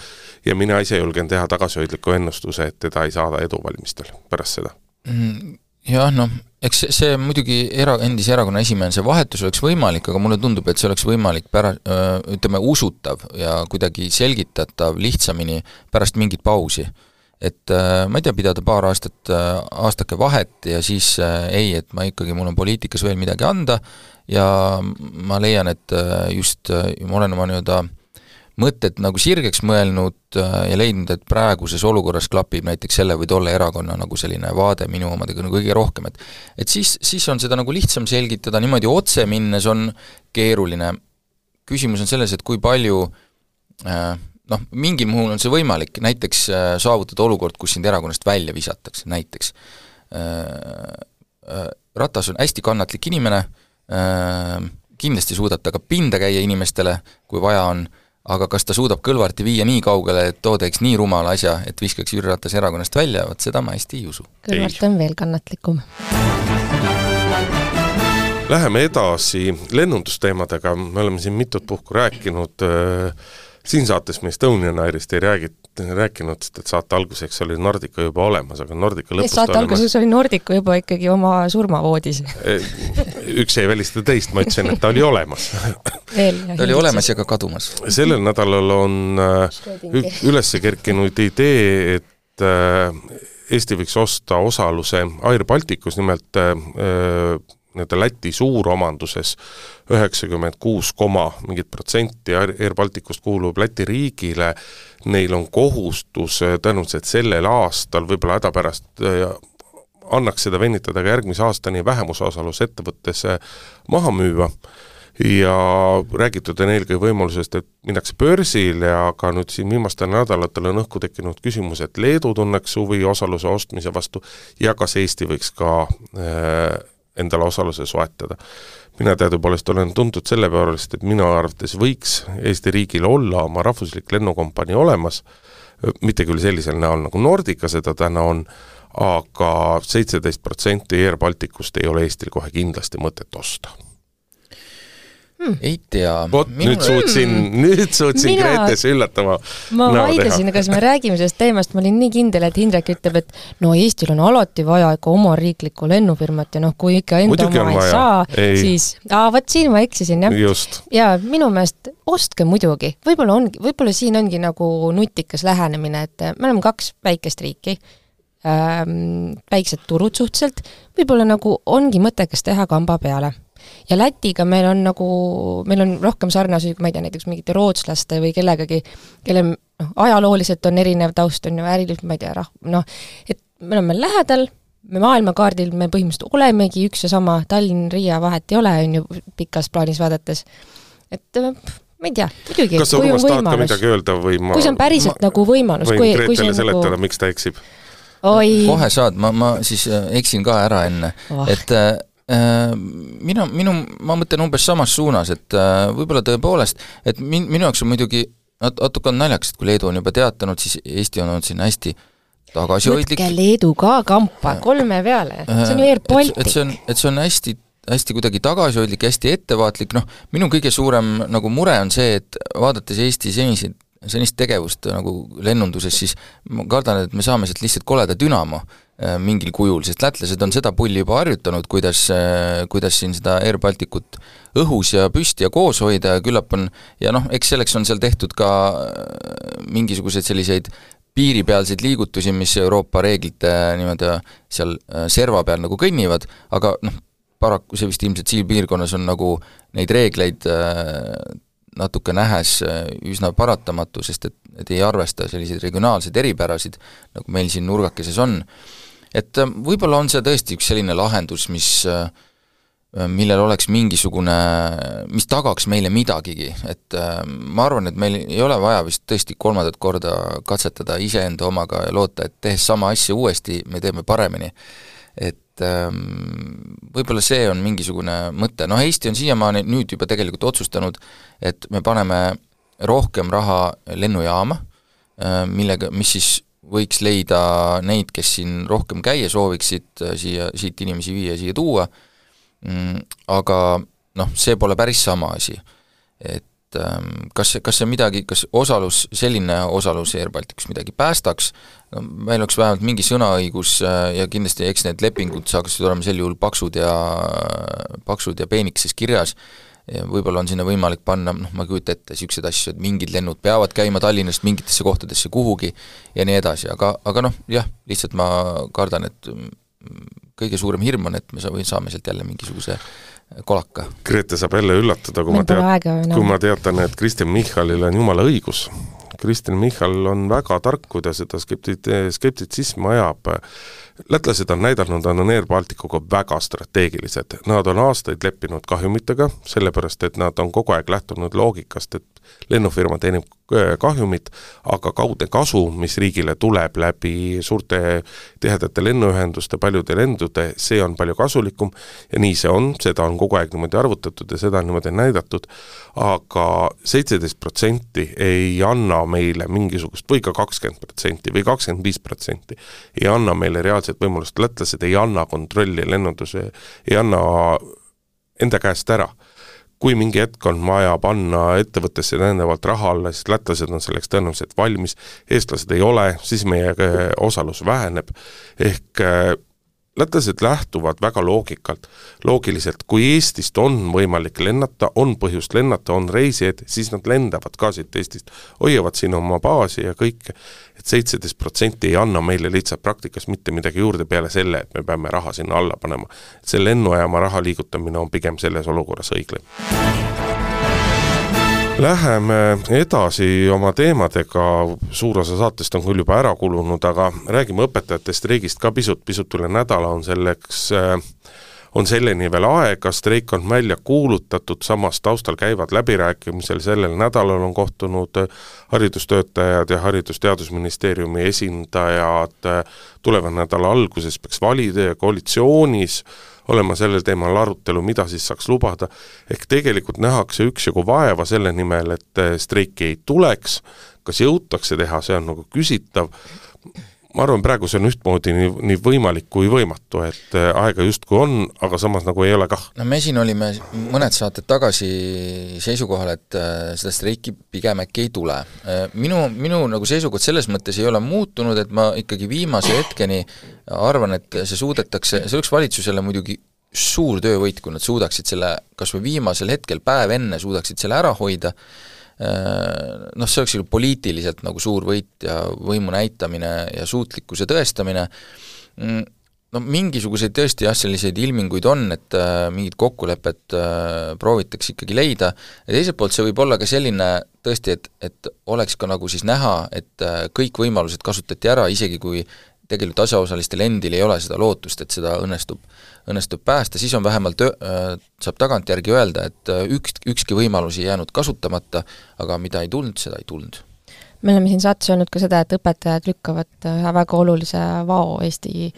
ja mina ise julgen teha tagasihoidliku ennustuse, et teda ei saada eduvalimistel pärast seda. Mm, jah, noh, eks see muidugi era-, endise erakonna esimehena see vahetus oleks võimalik, aga mulle tundub, et see oleks võimalik pära-, ütleme, usutav ja kuidagi selgitatav lihtsamini pärast mingit pausi. Et ma ei tea, pidada paar aastat, aastake vahet ja siis ei, et ma ikkagi, mul on poliitikas veel midagi anda ja ma leian, et just ma olen oma nii-öelda mõtted nagu sirgeks mõelnud äh, ja leidnud, et praeguses olukorras klapib näiteks selle või tolle erakonna nagu selline vaade minu omadega nagu kõige rohkem, et et siis, siis on seda nagu lihtsam selgitada, niimoodi otse minnes on keeruline. küsimus on selles, et kui palju äh, noh, mingil muul on see võimalik, näiteks äh, saavutada olukord, kus sind erakonnast välja visatakse, näiteks. Ratas on hästi kannatlik inimene, kindlasti suudab ta ka pinda käia inimestele, kui vaja on aga kas ta suudab Kõlvarti viia nii kaugele, et too teeks nii rumala asja, et viskaks Jüri Ratase erakonnast välja, vot seda ma hästi ei usu. Kõlvart on veel kannatlikum. Läheme edasi lennundusteemadega, me oleme siin mitut puhku rääkinud äh, siin saates me Estonian Airist ei räägi, rääkinud, sest et saate alguseks oli Nordica juba olemas, aga Nordica lõpus saate alguses oli Nordica juba ikkagi oma surmavoodis. Üks ei välista teist, ma ütlesin, et ta oli olemas. Ta oli olemas ja ka kadumas. sellel nädalal on äh, üles kerkinud idee, et äh, Eesti võiks osta osaluse Air Balticus, nimelt äh, nii-öelda Läti suuromanduses üheksakümmend kuus koma mingit protsenti Air Balticust kuulub Läti riigile, neil on kohustus äh, tõenäoliselt sellel aastal, võib-olla hädapärast äh, annaks seda venitada ka järgmise aastani vähemusosalus ettevõttes äh, maha müüa ja räägitud on eelkõige võimalusest, et minnakse börsile, aga nüüd siin viimastel nädalatel on õhku tekkinud küsimus, et Leedu tunneks huvi osaluse ostmise vastu ja kas Eesti võiks ka äh, endale osaluse soetada. mina teadupoolest olen tuntud selle poolest, et minu arvates võiks Eesti riigil olla oma rahvuslik lennukompanii olemas, mitte küll sellisel näol, nagu Nordica seda täna on, aga seitseteist protsenti Air Balticust ei ole Eestil kohe kindlasti mõtet osta hmm.. ei tea. vot Minu... nüüd suutsin hmm., nüüd suutsin Mina... Gretes üllatama ma vaidlesin, kas me räägime sellest teemast, ma olin nii kindel, et Indrek ütleb, et no Eestil on alati vaja ikka oma riiklikku lennufirmat ja noh, kui ikka enda Muidugi oma ei saa, siis aa, vot siin ma eksisin, jah. ja minu meelest ostke muidugi, võib-olla ongi, võib-olla siin ongi nagu nutikas lähenemine, et me oleme kaks väikest riiki. Ähm,, väiksed turud suhteliselt, võib-olla nagu ongi mõttekas teha kamba peale ja Lätiga meil on nagu, meil on rohkem sarnasusi, ma ei tea, näiteks mingite rootslaste või kellegagi, kelle noh, ajalooliselt on erinev taust, on ju, äriliselt, ma ei tea, rah-, noh, et me oleme lähedal, me maailmakaardil, me põhimõtteliselt olemegi üks ja sama, Tallinn, Riia vahet ei ole, on ju, pikas plaanis vaadates. et ma ei tea, muidugi, kas sa Urmas tahad ka midagi öelda või ma kui see on päriselt ma, nagu võimalus, kui, kui see on seletada nagu..., miks ta eksib? kohe saad, ma, ma siis äh, eksin ka ära enne oh., et äh, Äh, mina, minu, ma mõtlen umbes samas suunas, et äh, võib-olla tõepoolest, et min-, minu jaoks on muidugi nat-, natuke on naljakas, et kui Leedu on juba teatanud, siis Eesti on olnud siin hästi tagasihoidlik. võtke Leedu ka kampa, kolme peale, see on ju Air Baltic. et see on, et see on hästi hästi kuidagi tagasihoidlik, hästi ettevaatlik, noh, minu kõige suurem nagu mure on see, et vaadates Eesti seniseid, senist tegevust nagu lennunduses, siis ma kardan, et me saame sealt lihtsalt koleda dünamo Äh, mingil kujul, sest lätlased on seda pulli juba harjutanud, kuidas, äh, kuidas siin seda Air Balticut õhus ja püsti ja koos hoida ja küllap on, ja noh, eks selleks on seal tehtud ka äh, mingisuguseid selliseid piiripealseid liigutusi, mis Euroopa reeglite niimoodi seal serva peal nagu kõnnivad, aga noh, paraku see vist ilmselt siin piirkonnas on nagu neid reegleid natuke nähes üsna paratamatu, sest et, et ei arvesta selliseid regionaalseid eripärasid, nagu meil siin nurgakeses on et äh, võib-olla on see tõesti üks selline lahendus, mis äh, millel oleks mingisugune, mis tagaks meile midagigi, et äh, ma arvan, et meil ei ole vaja vist tõesti kolmandat korda katsetada iseenda omaga ja loota, et tehes sama asja uuesti, me teeme paremini. et ähm, võib-olla see on mingisugune mõte, noh Eesti on siiamaani nüüd juba tegelikult otsustanud, et me paneme rohkem raha lennujaama, millega, mis siis võiks leida neid, kes siin rohkem käia sooviksid, äh, siia, siit inimesi viia, siia tuua, mm, aga noh, see pole päris sama asi. et ähm, kas see, kas see midagi, kas osalus, selline osalus Air Balticus midagi päästaks, no meil oleks vähemalt mingi sõnaõigus äh, ja kindlasti eks need lepingud saaksid olema sel juhul paksud ja, paksud ja peenikeses kirjas, võib-olla on sinna võimalik panna, noh, ma ei kujuta ette, niisuguseid asju, et mingid lennud peavad käima Tallinnast mingitesse kohtadesse kuhugi ja nii edasi, aga, aga noh, jah, lihtsalt ma kardan, et kõige suurem hirm on, et me saame sealt jälle mingisuguse kolaka. Grete saab jälle üllatada, kui ma tean, kui ma teatan, et Kristen Michalil on jumala õigus. Kristen Michal on väga tark, kui ta seda skepti-, skeptitsismi ajab. Lätlased on näidanud, nad on Air Balticuga väga strateegilised, nad on aastaid leppinud kahjumitega, sellepärast et nad on kogu aeg lähtunud loogikast, et lennufirma teenib äh, kahjumit, aga kaudne kasu, mis riigile tuleb läbi suurte tihedate lennuühenduste, paljude lendude, see on palju kasulikum ja nii see on, seda on kogu aeg niimoodi arvutatud ja seda on niimoodi näidatud, aga seitseteist protsenti ei anna meile mingisugust, või ka kakskümmend protsenti või kakskümmend viis protsenti, ei anna meile reaalset võimalust, lätlased ei anna kontrolli lennunduse, ei anna enda käest ära kui mingi hetk on vaja panna ettevõttesse täiendavalt raha alla, siis lätlased on selleks tõenäoliselt valmis, eestlased ei ole, siis meie äh, osalus väheneb, ehk äh, lätlased lähtuvad väga loogikalt, loogiliselt, kui Eestist on võimalik lennata, on põhjust lennata, on reisijaid, siis nad lendavad ka siit Eestist, hoiavad siin oma baasi ja kõike, et seitseteist protsenti ei anna meile lihtsalt praktikas mitte midagi juurde peale selle, et me peame raha sinna alla panema. see lennujaama raha liigutamine on pigem selles olukorras õiglane. Läheme edasi oma teemadega, suur osa saatest on küll juba ära kulunud, aga räägime õpetajate streigist ka pisut, pisut üle nädala on selleks äh, on selleni veel aega, streik on välja kuulutatud, samas taustal käivad läbirääkimisel, sellel nädalal on kohtunud haridustöötajad ja Haridus-Teadusministeeriumi esindajad, tuleva nädala alguses peaks valida koalitsioonis olema sellel teemal arutelu, mida siis saaks lubada, ehk tegelikult nähakse üksjagu vaeva selle nimel, et streiki ei tuleks, kas jõutakse teha, see on nagu küsitav, ma arvan, praegu see on ühtmoodi nii, nii võimalik kui võimatu, et äh, aega justkui on, aga samas nagu ei ole kah. no me siin olime mõned saated tagasi seisukohal, et äh, seda streiki pigem äkki ei tule. Äh, minu, minu nagu seisukoht selles mõttes ei ole muutunud, et ma ikkagi viimase hetkeni arvan, et see suudetakse, see oleks valitsusele muidugi suur töövõit, kui nad suudaksid selle kas või viimasel hetkel, päev enne, suudaksid selle ära hoida, noh, see oleks poliitiliselt nagu suur võit ja võimu näitamine ja suutlikkuse tõestamine, mm, no mingisuguseid tõesti jah, selliseid ilminguid on, et äh, mingit kokkulepet äh, proovitakse ikkagi leida, ja teiselt poolt see võib olla ka selline tõesti, et, et oleks ka nagu siis näha, et äh, kõik võimalused kasutati ära, isegi kui tegelikult asjaosalistel endil ei ole seda lootust, et seda õnnestub, õnnestub päästa, siis on vähemalt, saab tagantjärgi öelda, et üks, ükski võimalus ei jäänud kasutamata, aga mida ei tulnud, seda ei tulnud. me oleme siin saates öelnud ka seda, et õpetajad lükkavad ühe väga olulise vao Eesti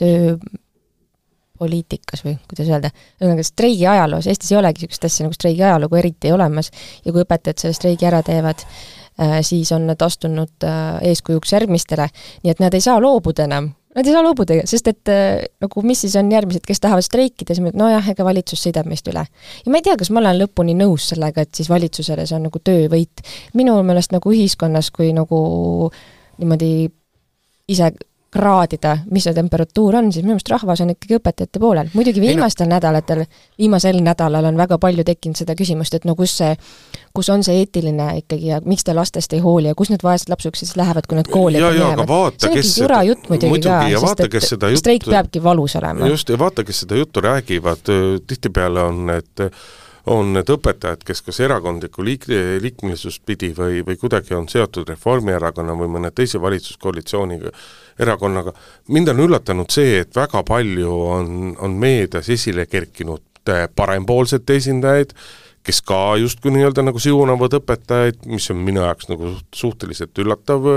tööpoliitikas või kuidas öelda, ühesõnaga streigi ajaloos, Eestis ei olegi niisugust asja nagu streigi ajalugu eriti olemas ja kui õpetajad selle streigi ära teevad, Äh, siis on nad astunud äh, eeskujuks järgmistele, nii et nad ei saa loobuda enam. Nad ei saa loobuda, sest et äh, nagu mis siis on järgmised, kes tahavad streikida, siis nojah, ega valitsus sõidab meist üle. ja ma ei tea, kas ma olen lõpuni nõus sellega, et siis valitsusele see on nagu töövõit. minu meelest nagu ühiskonnas, kui nagu niimoodi ise kraadida, mis see temperatuur on, siis minu meelest rahvas on ikkagi õpetajate poolel. muidugi viimastel no. nädalatel, viimasel nädalal on väga palju tekkinud seda küsimust, et no kus see, kus on see eetiline ikkagi ja miks te lastest ei hooli ja kus need vaesed lapsukesed siis lähevad, kui nad kooli minevad. see on ikka jura jutt muidugi, ka, sest et jutt, streik peabki valus olema. just, ja vaata, kes seda juttu räägivad, tihtipeale on need on need õpetajad, kes kas erakondlikku liik-, liikmelisust pidi või, või kuidagi on seotud Reformierakonna või mõne teise valitsuskoalitsiooniga, erakonnaga. mind on üllatanud see, et väga palju on, on meedias esile kerkinud äh, parempoolsete esindajaid, kes ka justkui nii-öelda nagu siunavad õpetajaid, mis on minu jaoks nagu suhteliselt üllatav,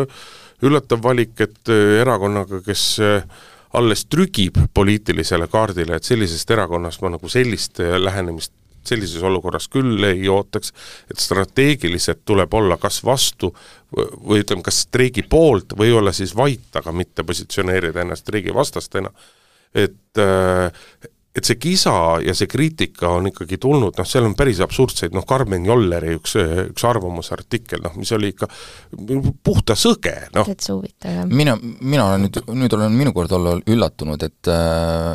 üllatav valik, et äh, erakonnaga, kes äh, alles trügib poliitilisele kaardile, et sellisest erakonnast ma nagu sellist lähenemist sellises olukorras küll ei ootaks, et strateegiliselt tuleb olla kas vastu või ütleme, kas streigi poolt või olla siis vait, aga mitte positsioneerida ennast streigi vastastena. et, et see kisa ja see kriitika on ikkagi tulnud, noh, seal on päris absurdseid, noh, Karmen Jolleri üks, üks arvamusartikkel, noh, mis oli ikka puhta sõge, noh. täitsa huvitav, jah. mina, mina olen nüüd, nüüd olen minu kord olla üllatunud, et äh,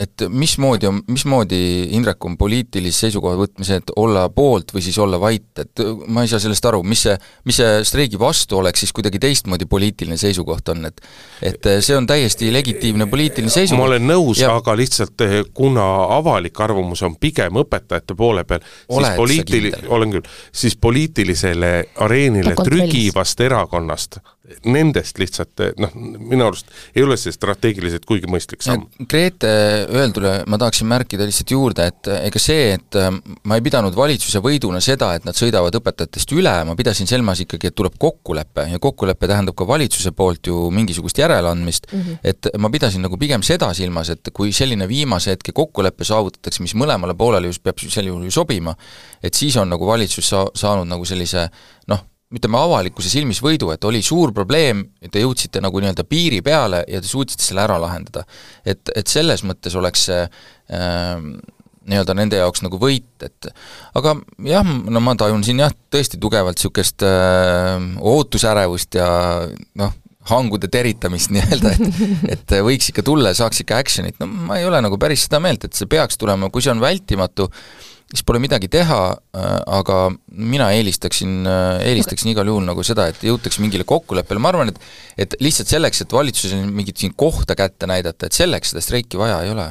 et mismoodi on, mismoodi Indrek on poliitilise seisukoha võtmise, et olla poolt või siis olla vait, et ma ei saa sellest aru, mis see, mis see streigi vastu oleks siis kuidagi teistmoodi poliitiline seisukoht on, et et see on täiesti legitiimne poliitiline seisukoht. ma olen nõus ja..., aga lihtsalt eh, kuna avalik arvamus on pigem õpetajate poole peal, siis poliitili-, olen küll, siis poliitilisele areenile trügivast erakonnast nendest lihtsalt noh, minu arust ei ole see strateegiliselt kuigi mõistlik samm. Grete öeldule ma tahaksin märkida lihtsalt juurde, et ega see, et äh, ma ei pidanud valitsuse võiduna seda, et nad sõidavad õpetajatest üle, ma pidasin silmas ikkagi, et tuleb kokkulepe ja kokkulepe tähendab ka valitsuse poolt ju mingisugust järeleandmist mm, -hmm. et ma pidasin nagu pigem seda silmas, et kui selline viimase hetke kokkulepe saavutatakse, mis mõlemale poolele just peab sel juhul ju sobima, et siis on nagu valitsus sa-, saanud nagu sellise noh, ütleme, avalikkuse silmis võidu, et oli suur probleem te jõudsite nagu nii-öelda piiri peale ja te suutsite selle ära lahendada. et, et selles mõttes oleks see äh, nii-öelda nende jaoks nagu võit, et aga jah, no ma tajun siin jah, tõesti tugevalt niisugust äh, ootusärevust ja noh, hangude teritamist [laughs] nii-öelda, et et võiks ikka tulla ja saaks ikka action'it, no ma ei ole nagu päris seda meelt, et see peaks tulema, kui see on vältimatu, siis pole midagi teha, äh, aga mina eelistaksin, äh, eelistaksin igal juhul nagu seda, et jõutaks mingile kokkuleppele, ma arvan, et et lihtsalt selleks, et valitsusel mingit siin kohta kätte näidata, et selleks seda streiki vaja ei ole.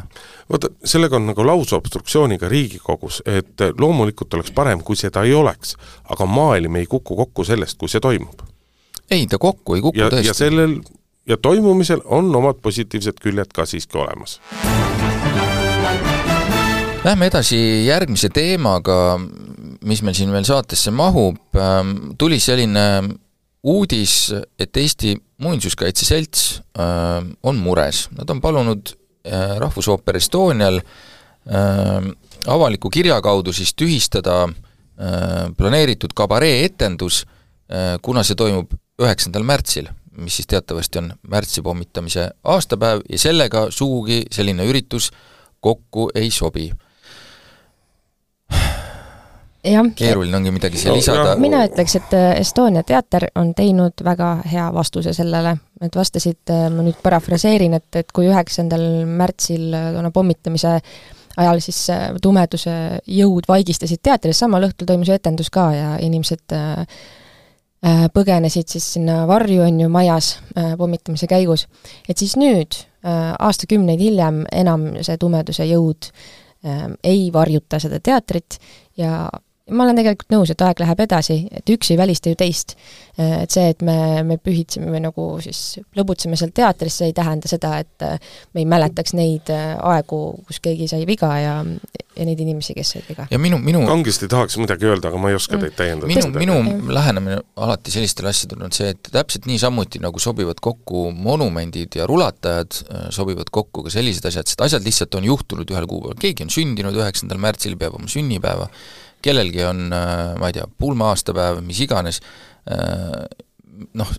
vaata, sellega on nagu lausobstruktsiooniga Riigikogus, et loomulikult oleks parem, kui seda ei oleks, aga maailm ei kuku kokku sellest, kui see toimub. ei, ta kokku ei kuku ja, tõesti. ja sellel, ja toimumisel on omad positiivsed küljed ka siiski olemas Lähme edasi järgmise teemaga, mis meil siin veel saatesse mahub, ähm, tuli selline uudis, et Eesti Muinsuskaitse Selts ähm, on mures, nad on palunud äh, Rahvusooper Estonial ähm, avaliku kirja kaudu siis tühistada äh, planeeritud kabaree-etendus, äh, kuna see toimub üheksandal märtsil, mis siis teatavasti on märtsi pommitamise aastapäev ja sellega sugugi selline üritus kokku ei sobi keeruline ongi midagi siia lisada. mina ütleks, et äh, Estonia teater on teinud väga hea vastuse sellele, et vastasid, äh, ma nüüd parafraseerin, et, et kui üheksandal märtsil äh, toona pommitamise ajal siis tumeduse jõud vaigistasid teatris, samal õhtul toimus ju etendus ka ja inimesed põgenesid siis sinna varju, on ju, majas pommitamise käigus. et siis nüüd, aastakümneid hiljem, enam see tumeduse jõud ei varjuta seda teatrit ja ma olen tegelikult nõus, et aeg läheb edasi, et üks ei välista ju teist. Et see, et me, me pühitseme või nagu siis lõbutseme seal teatris, see ei tähenda seda, et me ei mäletaks neid aegu, kus keegi sai viga ja, ja neid inimesi, kes said viga. ja minu, minu kangesti tahaks midagi öelda, aga ma ei oska mm. teid täiendada. minu, minu mm. lähenemine alati sellistele asjadele on see, et täpselt niisamuti, nagu sobivad kokku monumendid ja rulatajad, sobivad kokku ka sellised asjad, sest asjad lihtsalt on juhtunud ühel kuupäeval, keegi on sündinud üheksandal märtsil, peab oma sünnipäeva, kellelgi on, äh, ma ei tea, pulma-aastapäev, mis iganes, äh, noh,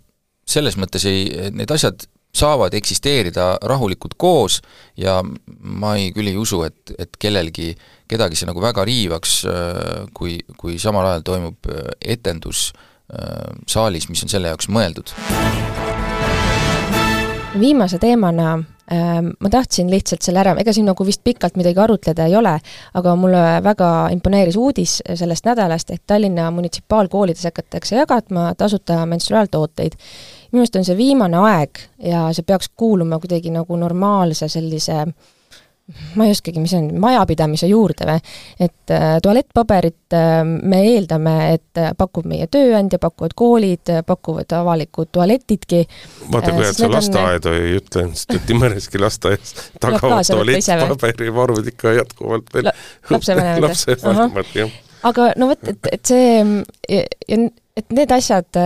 selles mõttes ei, need asjad saavad eksisteerida rahulikult koos ja ma ei, küll ei usu, et, et kellelgi, kedagi see nagu väga riivaks, äh, kui, kui samal ajal toimub etendus saalis, mis on selle jaoks mõeldud. viimase teemana ma tahtsin lihtsalt selle ära, ega siin nagu vist pikalt midagi arutleda ei ole, aga mulle väga imponeeris uudis sellest nädalast, et Tallinna munitsipaalkoolides hakatakse jagama tasuta menstruaaltooteid. minu meelest on see viimane aeg ja see peaks kuuluma kuidagi nagu normaalse sellise äh, ma ei oskagi, mis on, majapidamise juurde või, et äh, tualettpaberit äh, me eeldame, et äh, pakub meie tööandja, pakuvad koolid, pakuvad avalikud tualetidki. vaata, kui head sa lasteaedu on... ei ütle, sest et Timmereski lasteaias [laughs] tagavad tualettpaberivarud ikka jätkuvalt veel La lapsevanemad lapsevanemad, jah. aga no vot, et, et see ja, ja et need asjad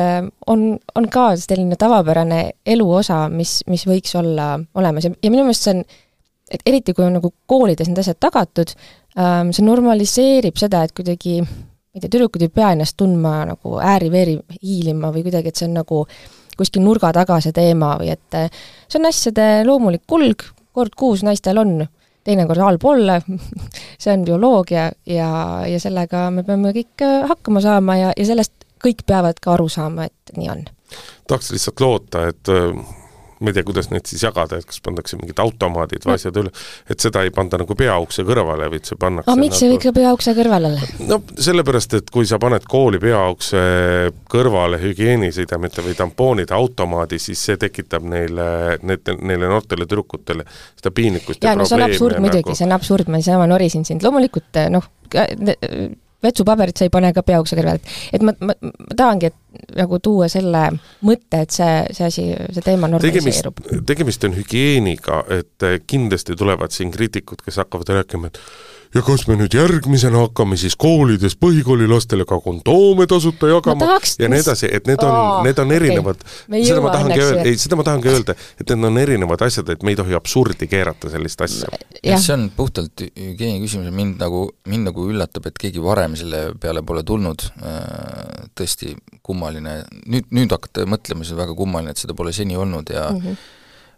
on, on ka selline tavapärane elu osa, mis, mis võiks olla olemas. Ja, ja minu meelest see on et eriti, kui on nagu koolides need asjad tagatud, ähm, see normaliseerib seda, et kuidagi ma ei tea, tüdrukud ei pea ennast tundma nagu ääri-veeri hiilima või kuidagi, et see on nagu kuskil nurga taga see teema või et äh, see on asjade loomulik kulg, kord kuus naistel on teinekord allpool [laughs] see on bioloogia ja, ja sellega me peame kõik äh, hakkama saama ja, ja sellest kõik peavad ka aru saama, et nii on. tahaks lihtsalt loota, et äh, ma ei tea, kuidas neid siis jagada, et kas pannakse mingid automaadid või asjad üle, et seda ei panda nagu peaukse kõrvale, vaid see pannakse aga miks nagu... ikka peaukse kõrvale? no sellepärast, et kui sa paned kooli peaukse kõrvale hügieenisidemete või tampoonide automaadi, siis see tekitab neile, need, neile noortele tüdrukutele seda piinlikkust ja, ja no see on absurd nagu... muidugi, see on absurd, ma niisama norisin sind, loomulikult noh, vetsupaberit sa ei pane ka peaukse kõrvale. et ma, ma, ma tahangi, et nagu tuua selle mõtte, et see, see asi, see teema normaliseerub. tegemist on hügieeniga, et kindlasti tulevad siin kriitikud, kes hakkavad rääkima, et ja kas me nüüd järgmisena hakkame siis koolides põhikoolilastele ka kondoome tasuta jagama tahaks, ja nii edasi, et need on, need on erinevad okay., seda ma tahangi öelda, ei, seda ma tahangi öelda, et need on erinevad asjad, et me ei tohi absurdi keerata sellist asja. see on puhtalt hügieeni küsimus ja mind nagu, mind nagu üllatab, et keegi varem selle peale pole tulnud, äh, tõesti kummaline, nüüd, nüüd hakata mõtlema, see on väga kummaline, et seda pole seni olnud ja mm -hmm.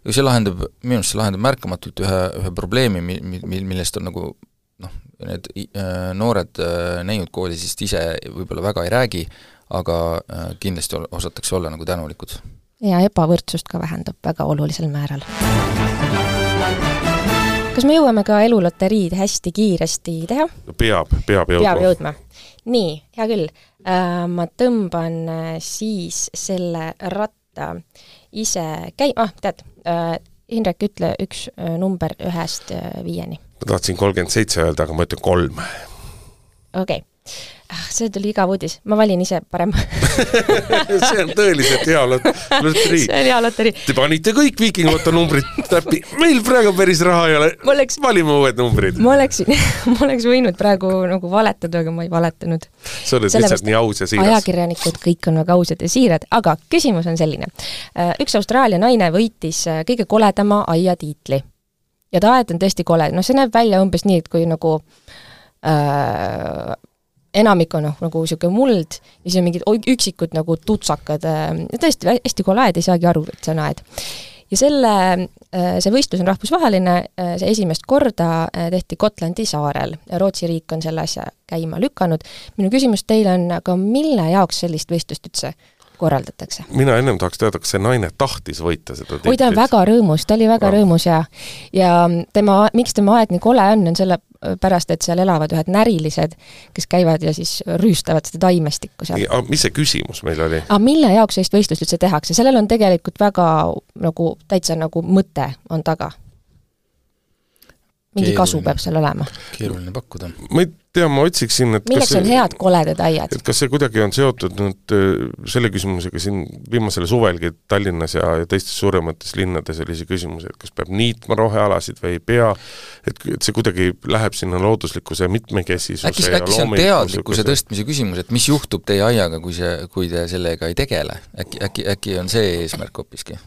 ja see lahendab, minu arust see lahendab märkamatult ühe, ühe probleemi, mi-, mi-, millest on nagu noh, need äh, noored äh, neiud koolisist ise võib-olla väga ei räägi, aga äh, kindlasti osatakse olla nagu tänulikud. ja ebavõrdsust ka vähendab väga olulisel määral. kas me jõuame ka eluloteriid hästi kiiresti teha? peab, peab jõudma. peab jõudma. nii, hea küll ma tõmban siis selle ratta ise käi-, ah tead äh,, Indrek, ütle üks number ühest viieni ma tahtsin kolmkümmend seitse öelda, aga ma ütlen kolm. okei okay ah, see tuli igav uudis, ma valin ise parem [laughs] see on tõeliselt hea lot-, loterii. see on hea loterii. Te panite kõik Viikingoto numbrid täppi, meil praegu päris raha ei ole, oleks... valime uued numbrid. ma oleksin [laughs] ma oleks võinud praegu nagu valetada, aga ma ei valetanud. sa oled lihtsalt nii aus ja siiras. ajakirjanikud kõik on väga ausad ja siirad, aga küsimus on selline. Üks Austraalia naine võitis äh, kõige koledama aiatiitli ja ta aed on tõesti kole, noh see näeb välja umbes nii, et kui nagu äh, enamik on noh, nagu niisugune muld ja siis on mingid üksikud nagu tutsakad äh,, tõesti hästi kole aed, ei saagi aru, et see on aed. ja selle äh,, see võistlus on rahvusvaheline äh,, see esimest korda äh, tehti Gotlandi saarel ja Rootsi riik on selle asja käima lükanud. minu küsimus teile on, aga mille jaoks sellist võistlust üldse korraldatakse. mina ennem tahaks teada, kas see naine tahtis võita seda tiitlit? oi, ta on väga rõõmus, ta oli väga no. rõõmus ja ja tema, miks tema aed nii kole on, on sellepärast, et seal elavad ühed närilised, kes käivad ja siis rüüstavad seda taimestikku seal. mis see küsimus meil oli? aga mille jaoks sellist võistlust üldse tehakse, sellel on tegelikult väga nagu, täitsa nagu mõte on taga mingi keeruline. kasu peab seal olema. keeruline pakkuda. ma ei tea, ma otsiksin, et milleks see, on head koledad aiad? et kas see kuidagi on seotud nüüd äh, selle küsimusega siin viimasel suvelgi Tallinnas ja, ja teistes suuremates linnades oli see küsimus, et kas peab niitma rohealasid või ei pea, et, et see kuidagi läheb sinna looduslikkuse mitmekesisuse äkki, äkki see on teadlikkuse tõstmise küsimus, et mis juhtub teie aiaga, kui see, kui te sellega ei tegele, äkki, äkki, äkki on see eesmärk hoopiski?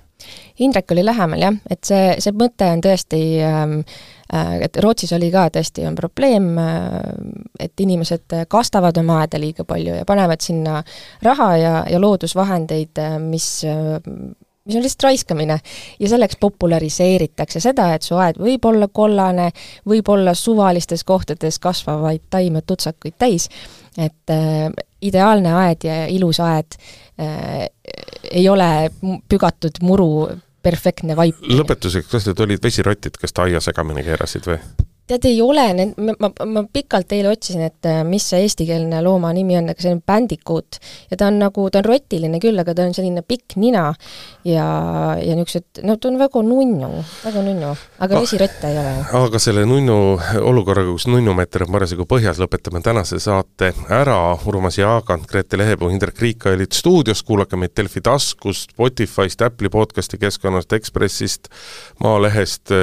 Indrek oli lähemal jah, et see, see mõte on tõesti ähm, Äh, et Rootsis oli ka tõesti, on probleem, äh, et inimesed kastavad oma aeda liiga palju ja panevad sinna raha ja, ja loodusvahendeid, äh, mis mis on lihtsalt raiskamine. ja selleks populariseeritakse seda, et su aed võib olla kollane, võib olla suvalistes kohtades kasvavaid taime tutsakuid täis, et äh, ideaalne aed ja ilus aed äh, ei ole pügatud muru perfektne vaip. lõpetuseks, kas need olid vesirotid, kes ta aia segamini keerasid või? Tead, ei ole, ma, ma pikalt eile otsisin, et äh, mis see eestikeelne looma nimi on, aga see on Bandicoot. ja ta on nagu, ta on rotiline küll, aga ta on selline pikk nina. Ja, ja niisugused, no ta on väga nunnu, väga nunnu, aga vesirotte ei ole. aga selle nunnu olukorraga, kus nunnumeeter on parasjagu põhjas, lõpetame tänase saate ära, Urmas Jaagant, Grete Lehepuu, Indrek Riika olid stuudios, kuulake meid Delfi taskust, Spotify'st, Apple'i podcasti keskkonnast, Ekspressist, Maalehest,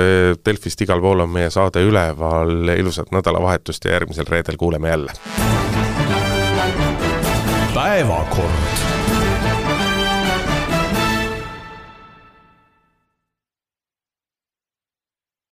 Delfist, igal pool on meie saade üle päeval, ilusat nädalavahetust ja järgmisel reedel kuuleme jälle. päevakord